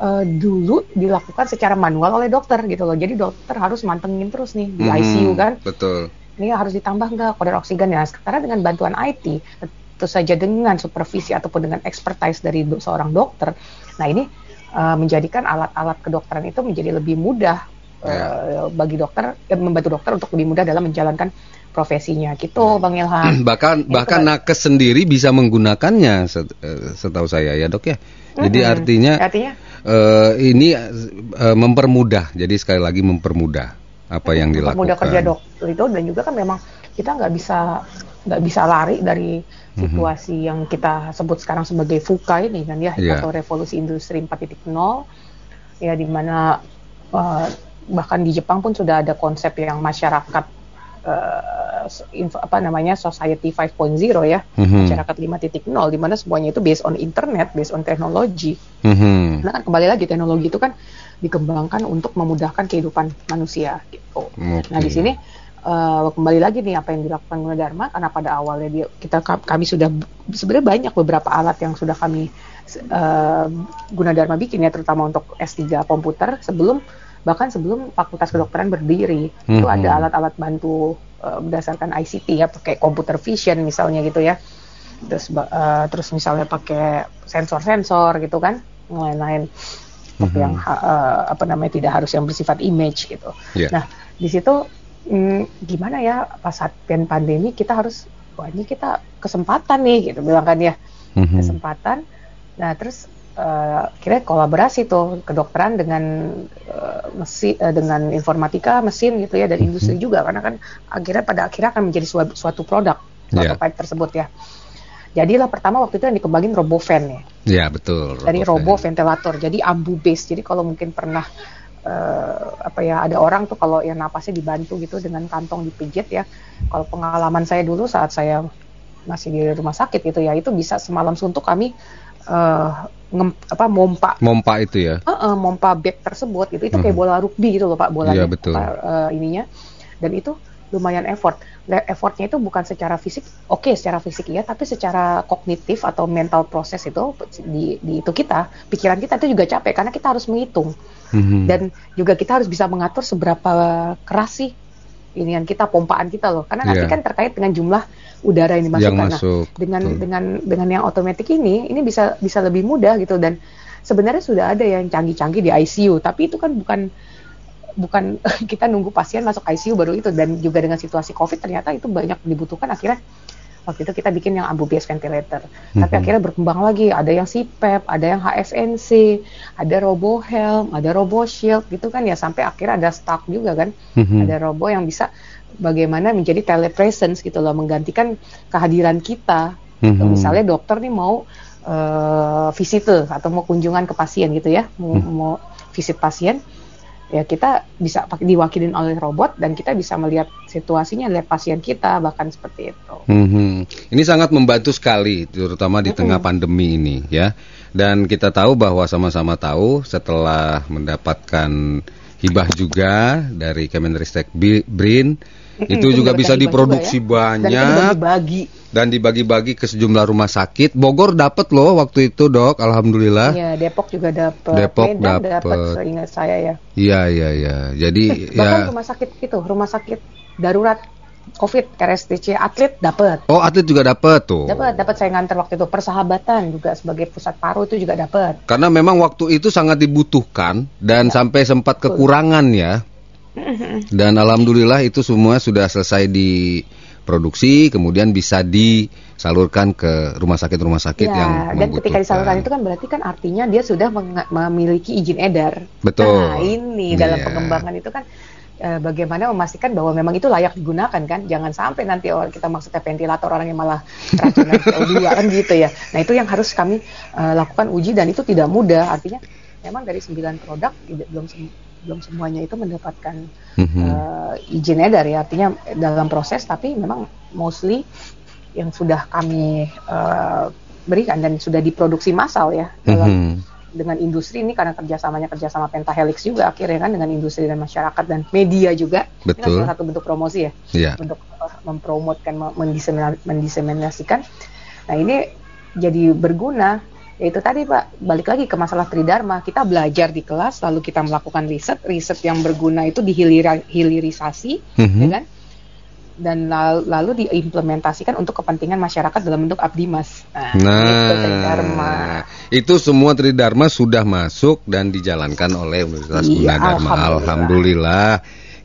eh, dulu dilakukan secara manual oleh dokter gitu loh. Jadi dokter harus mantengin terus nih di Mhm, ICU kan. Betul. Ini harus ditambah nggak kadar oksigen ya. Sekarang dengan bantuan IT, tentu saja dengan supervisi ataupun dengan expertise dari do- seorang dokter. Nah ini eh, menjadikan alat-alat kedokteran itu menjadi lebih mudah eh, bagi dokter, eh, membantu dokter untuk lebih mudah dalam menjalankan profesinya gitu Bang Ilham. bahkan Itu bahkan kan- nakes sendiri bisa menggunakannya set- eh, setahu saya ya dok ya. Jadi Mm-mm. artinya artinya eh, ini eh, mempermudah. Jadi sekali lagi mempermudah apa yang dilakukan. mudah kerja dokter itu dan juga kan memang kita nggak bisa nggak bisa lari dari Mhm. situasi yang kita sebut sekarang sebagai VUCA ini kan ya Iya. atau revolusi industri 4.0 ya di mana eh, bahkan di Jepang pun sudah ada konsep yang masyarakat eh, info- apa namanya society 5.0 ya Mhm. masyarakat 5.0 di mana semuanya itu based on internet based on teknologi Mhm. Nah kan kembali lagi teknologi itu kan dikembangkan untuk memudahkan kehidupan manusia gitu. Oke. Nah di sini eh, kembali lagi nih apa yang dilakukan Gunadarma karena pada awalnya dia kita kami sudah sebenarnya banyak beberapa alat yang sudah kami eh, Gunadarma bikin ya terutama untuk S3 komputer sebelum bahkan sebelum Fakultas Kedokteran berdiri itu Mhm. ada alat-alat bantu eh, berdasarkan ICT ya pakai computer vision misalnya gitu ya terus eh, terus misalnya pakai sensor-sensor gitu kan lain-lain Mhm. yang eh, apa namanya tidak harus yang bersifat image gitu Iya. nah di situ mm, gimana ya pas saat pandemi kita harus wah ini kita kesempatan nih gitu bilang kan ya Mhm. kesempatan nah terus eh, kira kolaborasi tuh kedokteran dengan eh, mesin eh, dengan informatika mesin gitu ya dan Mhm. industri juga karena kan akhirnya pada akhirnya akan menjadi suatu, suatu produk suatu Iya. pipe tersebut ya jadilah pertama waktu itu yang dikembangin robovan ya Ya betul. dari Robo ventilator jadi ambu base jadi kalau mungkin pernah eh, apa ya ada orang tuh kalau yang napasnya dibantu gitu dengan kantong dipijit ya kalau pengalaman saya dulu saat saya masih di rumah sakit gitu ya itu bisa semalam suntuk kami eh, ngem- apa mompa Mompa itu ya. eh, eh, mompa bed tersebut gitu itu kayak Mhm. bola rugby gitu loh pak bolanya Iya, betul. apa, eh, ininya dan itu lumayan effort Effortnya itu bukan secara fisik oke secara fisik iya tapi secara kognitif atau mental proses itu di, di itu kita pikiran kita itu juga capek karena kita harus menghitung Mhm. dan juga kita harus bisa mengatur seberapa keras sih inian kita pompaan kita loh karena nanti Iya. kan terkait dengan jumlah udara yang dimasukkan yang Nah, masuk. dengan betul. dengan dengan yang otomatis ini ini bisa bisa lebih mudah gitu dan sebenarnya sudah ada yang canggih-canggih di ICU tapi itu kan bukan bukan kita nunggu pasien masuk ICU baru itu. Dan juga dengan situasi COVID ternyata itu banyak dibutuhkan. Akhirnya waktu itu kita bikin yang ambubias ventilator. Tapi Mhm. akhirnya berkembang lagi. Ada yang CPAP ada yang HFNC ada robo helm ada robo shield gitu kan ya. Sampai akhirnya ada staff juga kan. Mhm. ada robo yang bisa bagaimana menjadi telepresence gitu loh menggantikan kehadiran kita. Mhm. misalnya dokter nih mau eh, visit atau mau kunjungan ke pasien gitu ya. Mau, Hmm. mau visit pasien ya kita bisa diwakilin oleh robot dan kita bisa melihat situasinya lihat pasien kita bahkan seperti itu Mhm. Ini sangat membantu sekali, terutama di tengah pandemi ini ya. Dan kita tahu bahwa sama-sama tahu setelah mendapatkan hibah juga dari Kemenristek BRIN, itu juga bisa hibah diproduksi ya. dan banyak dan dibagi-bagi ke sejumlah rumah sakit. Bogor dapat loh waktu itu dok, alhamdulillah. ya Depok juga dapat Depok dapat seingat saya ya Iya iya iya. Jadi bahkan ya. rumah sakit itu rumah sakit darurat COVID RSTC atlet dapat Oh atlet juga dapat tuh. dapat dapat saya nganter waktu itu persahabatan juga sebagai pusat paru itu juga dapat Karena memang waktu itu sangat dibutuhkan dan Ya. sampai sempat kekurangan ya. Dan alhamdulillah itu semua sudah selesai diproduksi, kemudian bisa disalurkan ke rumah sakit-rumah sakit Ya, yang dan ketika disalurkan itu kan berarti kan artinya dia sudah memiliki izin edar. Betul. Nah, ini dalam Iya. pengembangan itu kan eh, bagaimana memastikan bahwa memang itu layak digunakan kan. Jangan sampai nanti orang kita maksudnya ventilator orang yang malah keracunan CO2 kan gitu ya. Nah, itu yang harus kami eh, lakukan uji dan itu tidak mudah. Artinya memang dari 9 produk tidak belum belum semuanya itu mendapatkan Mhm. eh, izin edar ya artinya dalam proses tapi memang mostly yang sudah kami eh, berikan dan sudah diproduksi massal ya dalam Mhm. dengan industri ini karena kerjasamanya kerjasama Pentahelix juga akhirnya kan dengan industri dan masyarakat dan media juga Ini kan Betul. salah satu bentuk promosi ya Iya. untuk eh, mempromotkan me- mendisemina- mendiseminasikan nah ini jadi berguna yaitu tadi Pak balik lagi ke masalah tridharma kita belajar di kelas lalu kita melakukan riset riset yang berguna itu dihilira- hilirisasi Mhm. ya kan dan lalu, lalu diimplementasikan untuk kepentingan masyarakat dalam bentuk abdimas nah, itu tridharma Nah, itu semua Tridharma sudah masuk dan dijalankan oleh Universitas Iya, Gunadarma. alhamdulillah. Alhamdulillah.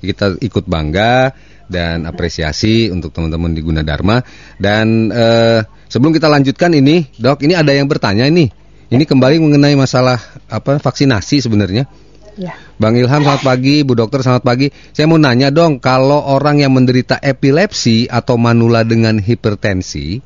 Kita ikut bangga dan apresiasi untuk teman-teman di Gunadarma. Dan eh, sebelum kita lanjutkan ini, dok, ini ada yang bertanya ini. Ini kembali mengenai masalah apa vaksinasi sebenarnya. Ya. Bang Ilham selamat pagi, Bu Dokter selamat pagi. Saya mau nanya dong, kalau orang yang menderita epilepsi atau manula dengan hipertensi,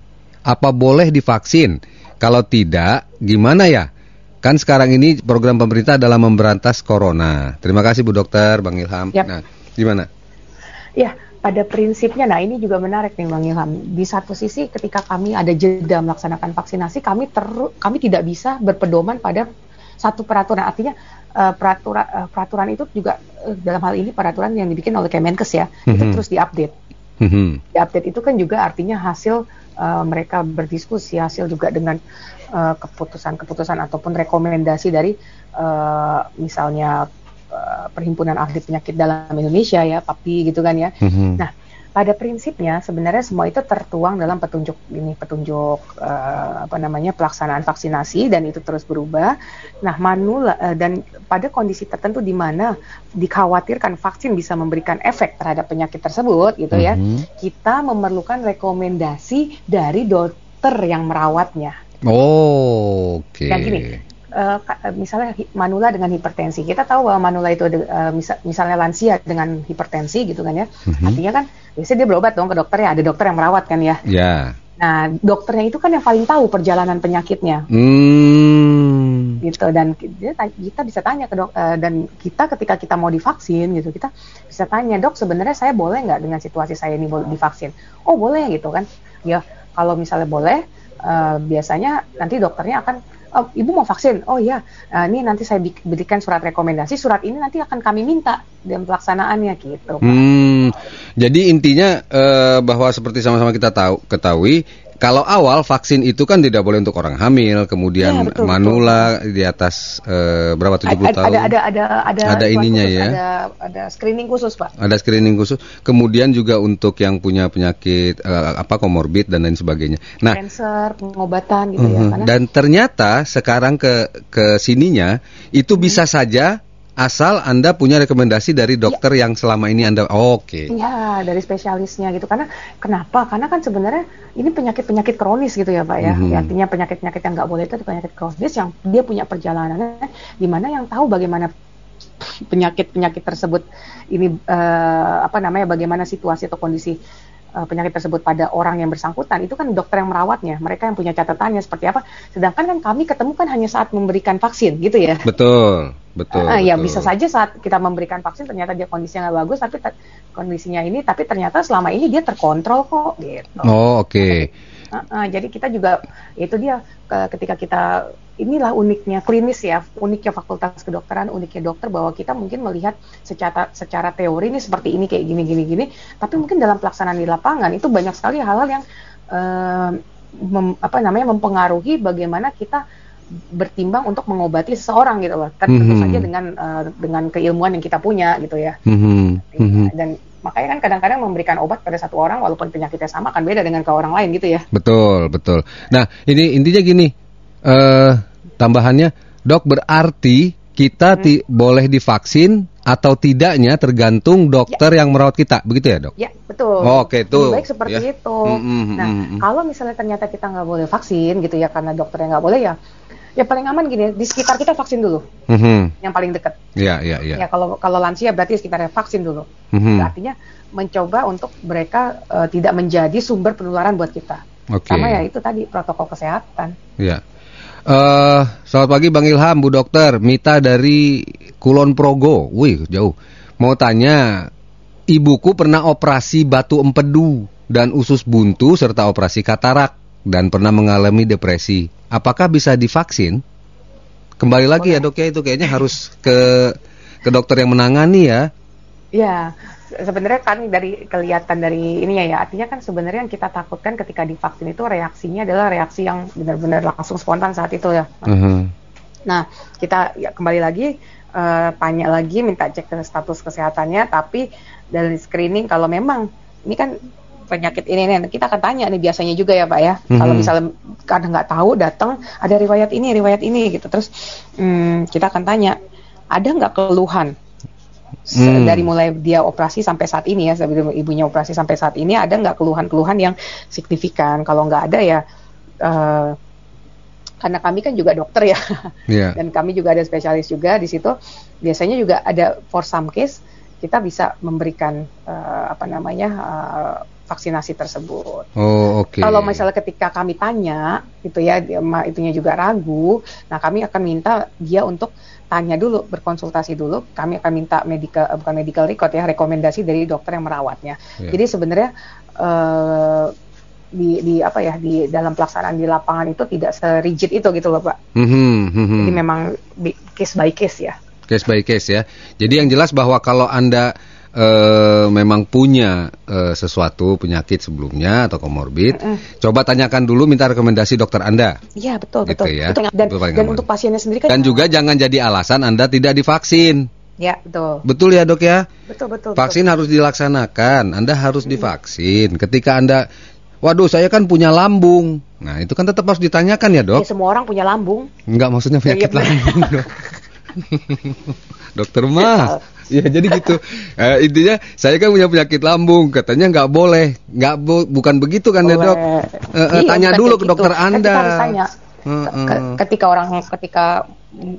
apa boleh divaksin? Kalau tidak, gimana ya? Kan sekarang ini program pemerintah adalah memberantas corona. Terima kasih Bu Dokter, Bang Ilham. Yap. Nah, gimana? Ya, pada prinsipnya, nah ini juga menarik nih Bang Ilham. Di satu sisi ketika kami ada jeda melaksanakan vaksinasi, kami ter, kami tidak bisa berpedoman pada satu peraturan. Artinya uh, peraturan uh, peraturan itu juga uh, dalam hal ini peraturan yang dibikin oleh Kemenkes ya, itu Mhm. terus diupdate. Mhm. Diupdate itu kan juga artinya hasil uh, mereka berdiskusi, hasil juga dengan uh, keputusan-keputusan ataupun rekomendasi dari uh, misalnya uh, perhimpunan ahli penyakit dalam Indonesia ya, PAPI gitu kan ya. Mhm. Nah, pada prinsipnya sebenarnya semua itu tertuang dalam petunjuk ini petunjuk eh, apa namanya pelaksanaan vaksinasi dan itu terus berubah. Nah, manula eh, dan pada kondisi tertentu di mana dikhawatirkan vaksin bisa memberikan efek terhadap penyakit tersebut gitu ya. Mhm. Kita memerlukan rekomendasi dari dokter yang merawatnya. Oh, oke. Yang gini, eh, misalnya manula dengan hipertensi. Kita tahu bahwa manula itu ada, eh, misa- misalnya lansia dengan hipertensi gitu kan ya. Mhm. Artinya kan biasanya dia berobat dong ke dokter ya, ada dokter yang merawat kan ya. Ya. Nah, dokternya itu kan yang paling tahu perjalanan penyakitnya Hmm. gitu dan kita bisa tanya ke dok dan kita ketika kita mau divaksin gitu kita bisa tanya dok sebenarnya saya boleh nggak dengan situasi saya ini boleh divaksin oh boleh gitu kan ya kalau misalnya boleh eh, biasanya nanti dokternya akan oh, ibu mau vaksin? Oh iya. Eh, ini nanti saya berikan surat rekomendasi. Surat ini nanti akan kami minta dan pelaksanaannya gitu. Hmm, jadi intinya eh, bahwa seperti sama-sama kita tahu ketahui kalau awal vaksin itu kan tidak boleh untuk orang hamil, kemudian Ya, betul, manula di atas eh, berapa 70 ada, tahun. ada ada ada ada Ada ininya khusus, ya. ada ada screening khusus pak Ada screening khusus. Kemudian juga untuk yang punya penyakit eh, apa komorbid dan lain sebagainya. Nah, cancer pengobatan gitu ya mhm. karena dan ternyata sekarang ke ke sininya itu Mhm. bisa saja asal Anda punya rekomendasi dari dokter yang selama ini Anda Oke. Iya, dari spesialisnya gitu. Karena kenapa? Karena kan sebenarnya ini penyakit-penyakit kronis gitu ya, Pak ya. Mhm. Ya, Artinya penyakit-penyakit yang nggak boleh itu penyakit kronis yang dia punya perjalanannya di mana yang tahu bagaimana penyakit-penyakit tersebut ini eh, apa namanya bagaimana situasi atau kondisi eh, penyakit tersebut pada orang yang bersangkutan itu kan dokter yang merawatnya mereka yang punya catatannya seperti apa sedangkan kan kami ketemu kan hanya saat memberikan vaksin gitu ya Betul, betul. Ah, ya betul. bisa saja saat kita memberikan vaksin ternyata dia kondisinya nggak bagus tapi kondisinya ini tapi ternyata selama ini dia terkontrol kok gitu. Oh, oke. Ah, ah, jadi kita juga itu dia ke- ketika kita inilah uniknya klinis ya uniknya fakultas kedokteran uniknya dokter bahwa kita mungkin melihat secara secara teori ini seperti ini kayak gini gini gini tapi mungkin dalam pelaksanaan di lapangan itu banyak sekali hal-hal yang eh, mem- apa namanya mempengaruhi bagaimana kita bertimbang untuk mengobati seseorang gitu loh kan tentu Mhm. saja dengan eh, dengan keilmuan yang kita punya gitu ya Mhm, mhm. dan makanya kan kadang-kadang memberikan obat pada satu orang walaupun penyakitnya sama kan beda dengan ke orang lain gitu ya Betul, betul. Nah, ini intinya gini. Eh tambahannya, Dok, berarti kita ti- boleh divaksin atau tidaknya tergantung dokter yang merawat kita, begitu ya, Dok? Ya, betul. Oh, oke, Lebih tuh. baik seperti Ya. itu. Mm, mm, nah, mm, mm. kalau misalnya ternyata kita nggak boleh vaksin gitu ya karena dokternya nggak boleh ya, ya paling aman gini, di sekitar kita vaksin dulu, Mhm. yang paling dekat. Ya, ya, ya. Ya kalau kalau lansia berarti sekitarnya vaksin dulu. Mhm. Artinya mencoba untuk mereka eh, tidak menjadi sumber penularan buat kita. Oke. Sama ya itu tadi protokol kesehatan. Ya. Eh, selamat pagi Bang Ilham, Bu Dokter. Mita dari Kulon Progo. Wih, jauh. Mau tanya, ibuku pernah operasi batu empedu dan usus buntu serta operasi katarak dan pernah mengalami depresi. Apakah bisa divaksin? Kembali lagi ya dok ya itu kayaknya harus ke ke dokter yang menangani ya. Ya, sebenarnya kan dari kelihatan dari ini ya, ya artinya kan sebenarnya yang kita takutkan ketika divaksin itu reaksinya adalah reaksi yang benar-benar langsung spontan saat itu ya. Mhm. Nah, kita ya kembali lagi tanya lagi, minta cek ke status kesehatannya, tapi dari screening kalau memang ini kan penyakit ini nih, kita akan tanya nih biasanya juga ya Pak ya. Kalau Mhm. misalnya kadang nggak tahu datang ada riwayat ini, riwayat ini gitu, terus hmm, kita akan tanya ada nggak keluhan Hmm. Dari mulai dia operasi sampai saat ini ya, sebelum ibunya operasi sampai saat ini ada nggak keluhan-keluhan yang signifikan? Kalau nggak ada ya, eh, karena kami kan juga dokter ya, Iya. dan kami juga ada spesialis juga di situ. Biasanya juga ada for some case kita bisa memberikan eh, apa namanya eh, vaksinasi tersebut. Oh, oke. Kalau misalnya ketika kami tanya, gitu ya, dia ma- itunya juga ragu, nah kami akan minta dia untuk tanya dulu, berkonsultasi dulu. Kami akan minta medical, eh, bukan medical record ya, rekomendasi dari dokter yang merawatnya. Ya. Jadi sebenarnya eh, di, di apa ya, di dalam pelaksanaan di lapangan itu tidak serigid itu gitu loh, Pak. Mhm, mhm. Jadi memang case by case ya. Case by case ya. Jadi yang jelas bahwa kalau Anda eh, memang punya eh, sesuatu penyakit sebelumnya atau komorbid, coba tanyakan dulu minta rekomendasi dokter Anda. Iya betul Gitu betul. ya. Betul. Dan, dan aman. untuk pasiennya sendiri kan Dan juga jangan jadi alasan Anda tidak divaksin. ya betul. Betul ya, Dok ya? Betul betul. Vaksin harus dilaksanakan. Anda harus divaksin. Ketika Anda Waduh, saya kan punya lambung. Nah, itu kan tetap harus ditanyakan ya, betul. Dok. Ya, semua orang punya lambung. Enggak maksudnya penyakit Iya, benar. lambung, Dok. Dokter mah. Ya jadi gitu. Eh, intinya saya kan punya penyakit lambung, katanya nggak boleh, nggak bo- bukan begitu kan ya Boleh. dok? Eh, eh, Iya, tanya dulu ke gitu. dokter Kan anda. harus tanya. Ketika orang ketika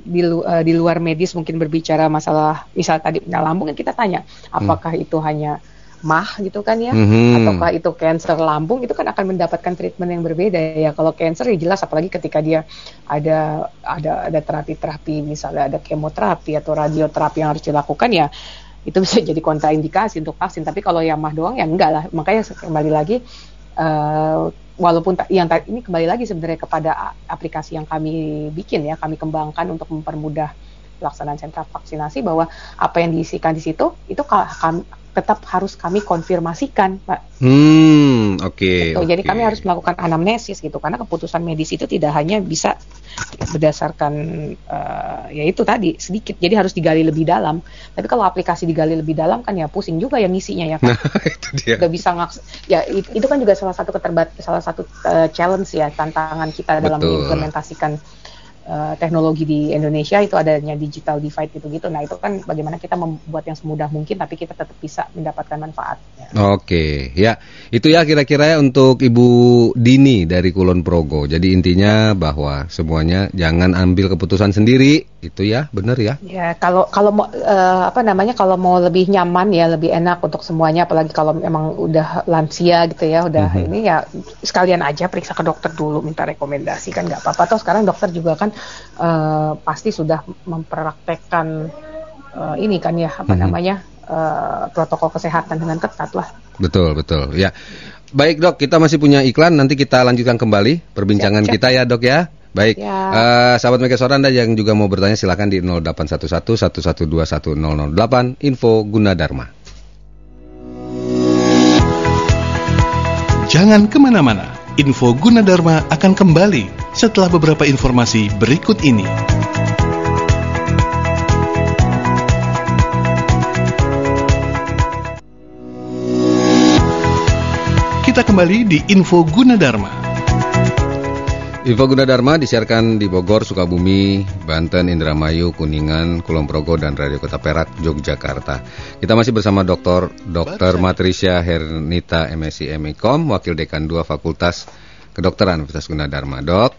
di, lu- eh, di luar medis mungkin berbicara masalah misal tadi punya lambung kan kita tanya apakah itu hanya mah gitu kan ya. Mhm. ataukah itu cancer lambung itu kan akan mendapatkan treatment yang berbeda ya. Kalau cancer ya jelas apalagi ketika dia ada ada ada terapi-terapi misalnya ada kemoterapi atau radioterapi yang harus dilakukan ya itu bisa jadi kontraindikasi untuk vaksin. Tapi kalau yang mah doang ya enggak lah. Makanya kembali lagi eh, walaupun yang ini kembali lagi sebenarnya kepada aplikasi yang kami bikin ya kami kembangkan untuk mempermudah pelaksanaan sentra vaksinasi bahwa apa yang diisikan di situ itu ka- kam- tetap harus kami konfirmasikan pak Hmm, oke. Gitu. Jadi oke. kami harus melakukan anamnesis gitu karena keputusan medis itu tidak hanya bisa berdasarkan eh, ya itu tadi sedikit. Jadi harus digali lebih dalam. Tapi kalau aplikasi digali lebih dalam kan ya pusing juga yang ngisinya ya kan. Nah, itu dia. Udah bisa ngaks ya it- itu kan juga salah satu keterbat salah satu eh, challenge ya tantangan kita dalam Betul. mengimplementasikan eh, teknologi di Indonesia itu adanya digital divide gitu-gitu. Nah, itu kan bagaimana kita membuat yang semudah mungkin tapi kita tetap bisa mendapatkan manfaatnya. Oke, ya itu ya kira-kira ya untuk Ibu Dini dari Kulon Progo. Jadi intinya bahwa semuanya jangan ambil keputusan sendiri, itu ya, benar ya? Ya, kalau kalau mau eh, apa namanya kalau mau lebih nyaman ya lebih enak untuk semuanya apalagi kalau memang udah lansia gitu ya, udah Mhm. ini ya sekalian aja periksa ke dokter dulu minta rekomendasi kan nggak apa-apa toh sekarang dokter juga kan eh, pasti sudah mempraktekkan eh, ini kan ya apa Mhm. namanya eh, protokol kesehatan dengan ketat lah. Betul, betul. Ya. Baik, Dok, kita masih punya iklan, nanti kita lanjutkan kembali perbincangan Siap, siap. kita ya, Dok ya. Baik. Ya. Eh, sahabat Mega Suara Anda yang juga mau bertanya silakan di 0811 1121 1008 info Gunadarma. Jangan ke mana-mana, info Gunadarma akan kembali setelah beberapa informasi berikut ini. Kita kembali di info Gunadarma. Info Gunadarma disiarkan di Bogor, Sukabumi, Banten, Indramayu, Kuningan, Kulon Progo, dan Radio Kota Perak, Yogyakarta. Kita masih bersama Dr. Dr. Matrisha Hernita MSc MIKOM, Wakil Dekan 2 Fakultas Kedokteran Universitas Gunadarma. Dok,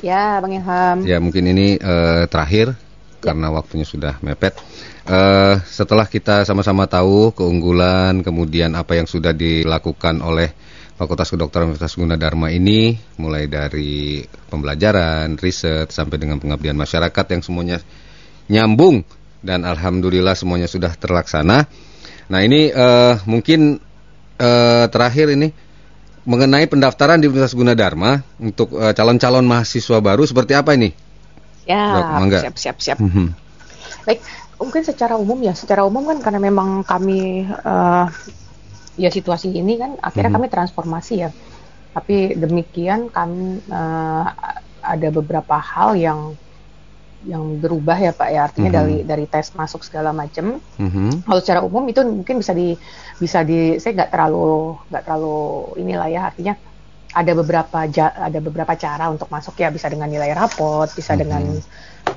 Ya, Bang Ilham. ya mungkin ini eh, terakhir karena waktunya sudah mepet. Eh, setelah kita sama-sama tahu keunggulan, kemudian apa yang sudah dilakukan oleh Fakultas Kedokteran Universitas Gunadarma ini, mulai dari pembelajaran, riset, sampai dengan pengabdian masyarakat yang semuanya nyambung dan alhamdulillah semuanya sudah terlaksana. Nah ini eh, mungkin eh, terakhir ini mengenai pendaftaran di Universitas Gunadarma untuk eh, calon-calon mahasiswa baru seperti apa ini? Ya, siap siap siap. Mhm. Baik, mungkin secara umum ya, secara umum kan karena memang kami eh, ya situasi ini kan akhirnya Mhm. kami transformasi ya. Tapi demikian kami eh, ada beberapa hal yang yang berubah ya Pak ya artinya Mhm. dari dari tes masuk segala macam Mhm. kalau secara umum itu mungkin bisa di bisa di saya nggak terlalu nggak terlalu inilah ya artinya ada beberapa ja- ada beberapa cara untuk masuk ya bisa dengan nilai rapot bisa Mhm. dengan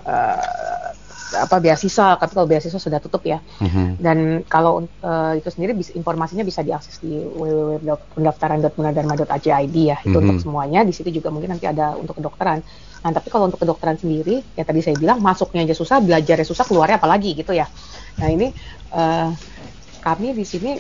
eh, apa beasiswa, tapi kalau beasiswa sudah tutup ya. Mhm. Dan kalau uh, itu sendiri bisa, informasinya bisa diakses di www.pendaftaran.munadharma.ac.id ya. Itu Mhm. untuk semuanya. Di situ juga mungkin nanti ada untuk kedokteran. Nah, tapi kalau untuk kedokteran sendiri, ya tadi saya bilang masuknya aja susah, belajarnya susah, keluarnya apalagi gitu ya. Nah, ini uh, kami di sini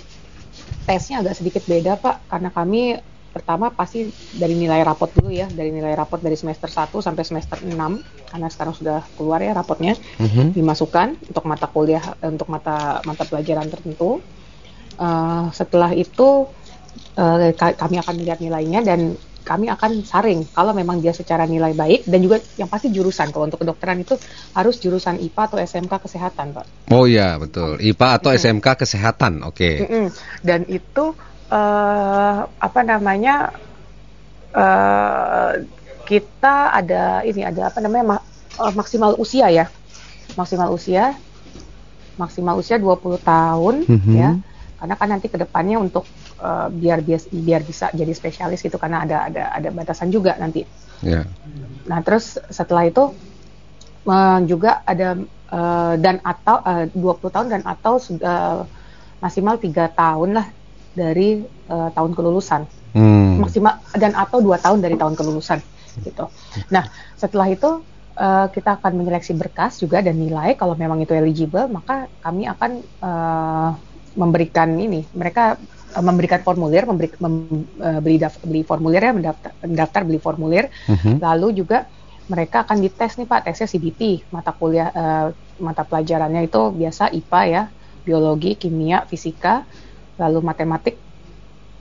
tesnya agak sedikit beda, Pak, karena kami pertama pasti dari nilai rapot dulu ya, dari nilai rapot dari semester 1 sampai semester 6 karena sekarang sudah keluar ya rapotnya Mhm. dimasukkan untuk mata kuliah eh, untuk mata mata pelajaran tertentu. Eh, setelah itu ka- kami akan melihat nilainya dan kami akan saring kalau memang dia secara nilai baik dan juga yang pasti jurusan kalau untuk kedokteran itu harus jurusan IPA atau SMK kesehatan pak. Oh iya betul. IPA atau SMK kesehatan. Oke. Mm-mm. Dan itu eh apa namanya eh kita ada ini ada apa namanya ma- eh, maksimal usia ya. Maksimal usia. Maksimal usia 20 tahun Mhm. ya. Karena kan nanti ke depannya untuk eh, biar bias- biar bisa jadi spesialis gitu karena ada ada ada batasan juga nanti. Ya. Nah, terus setelah itu eh, juga ada eh, dan atau eh, 20 tahun dan atau sudah maksimal tiga tahun lah dari eh, tahun kelulusan. Hmm. Maksimal dan atau dua tahun dari tahun kelulusan gitu. Nah, setelah itu eh, kita akan menyeleksi berkas juga dan nilai kalau memang itu eligible, maka kami akan eh, memberikan ini. Mereka memberikan formulir, memberi, mem- eh, beli daf- beli formulir ya, mendaftar, mendaftar beli formulir Mhm. Lalu juga mereka akan dites nih Pak, tesnya CBT, mata kuliah eh, mata pelajarannya itu biasa IPA ya, biologi, kimia, fisika, lalu matematik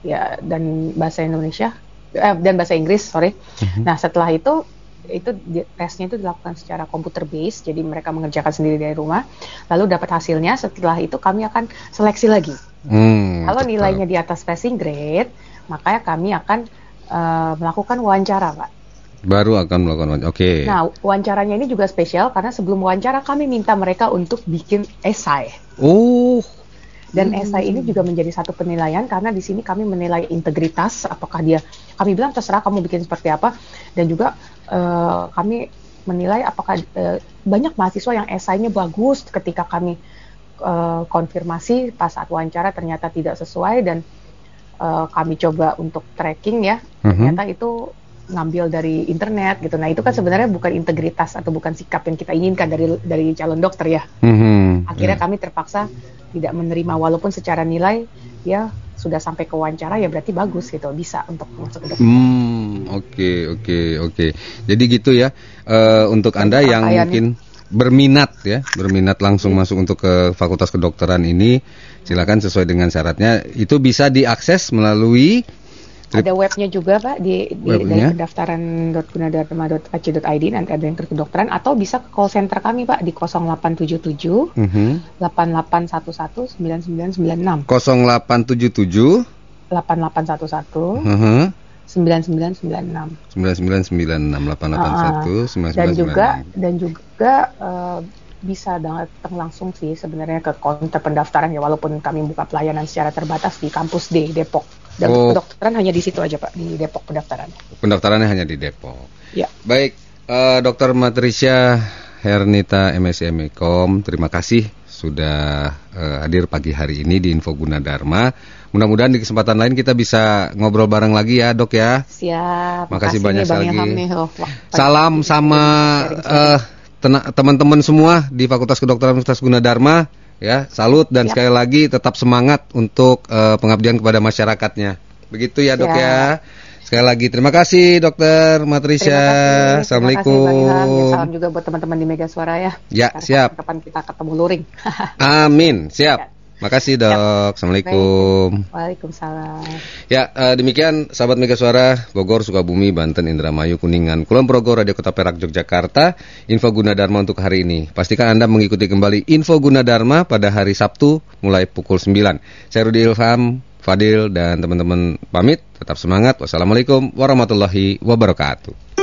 ya dan bahasa Indonesia eh, dan bahasa Inggris, sorry. Nah, setelah itu itu tesnya itu dilakukan secara komputer base, jadi mereka mengerjakan sendiri dari rumah. Lalu dapat hasilnya, setelah itu kami akan seleksi lagi. Hmm, Kalau betul. nilainya di atas passing grade, makanya kami akan eh, melakukan wawancara, Pak. baru akan melakukan wawancara. Oke. Nah, wawancaranya ini juga spesial karena sebelum wawancara kami minta mereka untuk bikin esai. Oh. Dan esai ini juga menjadi satu penilaian karena di sini kami menilai integritas, apakah dia kami bilang terserah kamu bikin seperti apa. Dan juga eh, kami menilai apakah eh, banyak mahasiswa yang esainya bagus ketika kami eh, konfirmasi pas saat wawancara ternyata tidak sesuai dan eh, kami coba untuk tracking ya. Mhm. ternyata itu ngambil dari internet gitu. Nah itu kan sebenarnya bukan integritas atau bukan sikap yang kita inginkan dari dari calon dokter ya. Mhm. Akhirnya Ya. kami terpaksa tidak menerima walaupun secara nilai ya sudah sampai ke wawancara ya berarti bagus gitu bisa untuk masuk ke dokter. Hmm, oke oke oke. Jadi gitu ya. Eh, untuk anda yang Pakaiannya. mungkin berminat ya, berminat langsung masuk untuk ke Fakultas Kedokteran ini, silakan sesuai dengan syaratnya. Itu bisa diakses melalui Ada webnya juga Pak di, di Webnya? dari pendaftaran.gunadarma.ac.id nanti ada yang kedokteran atau bisa ke call center kami Pak di 0877 mhm, 8811 9996 0877 8811 mhm, 9996 9996 881 dan juga 9996. dan juga eh, bisa datang langsung sih sebenarnya ke counter pendaftaran ya walaupun kami buka pelayanan secara terbatas di kampus D Depok dan Oh. kedokteran hanya di situ aja pak di Depok pendaftaran Pendaftarannya hanya di Depok. ya Baik, eh, Dr. Matricia Hernita MSc Mekom, terima kasih sudah eh, hadir pagi hari ini di Info Gunadarma. Mudah-mudahan di kesempatan lain kita bisa ngobrol bareng lagi ya, Dok ya. siap Makasih banyak nih, Bang sekali. Wah, Salam sama eh, tena- teman-teman semua di Fakultas Kedokteran Universitas Gunadarma ya. Salut dan Siap. sekali lagi tetap semangat untuk eh, pengabdian kepada masyarakatnya. Begitu ya, Dok Siap. ya. Sekali lagi terima kasih Dokter Matricia. Terima kasih. Assalamualaikum. Terima kasih, Bang. Ya, salam juga buat teman-teman di Mega Suara ya. Ya, Karena siap. Kapan kita ketemu luring. Amin, siap. Ya. Makasih dok. Assalamualaikum. Waalaikumsalam. Ya, eh, demikian sahabat Mega Suara Bogor, Sukabumi, Banten, Indramayu, Kuningan, Kulon Progo, Radio Kota Perak, Yogyakarta. Info Gunadarma untuk hari ini. Pastikan Anda mengikuti kembali Info Gunadarma pada hari Sabtu mulai pukul 9. Saya Rudi Ilham, Fadil dan teman-teman pamit. Tetap semangat. Wassalamualaikum warahmatullahi wabarakatuh.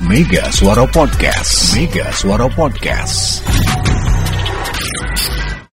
Mega Suara Podcast. Mega Suara Podcast.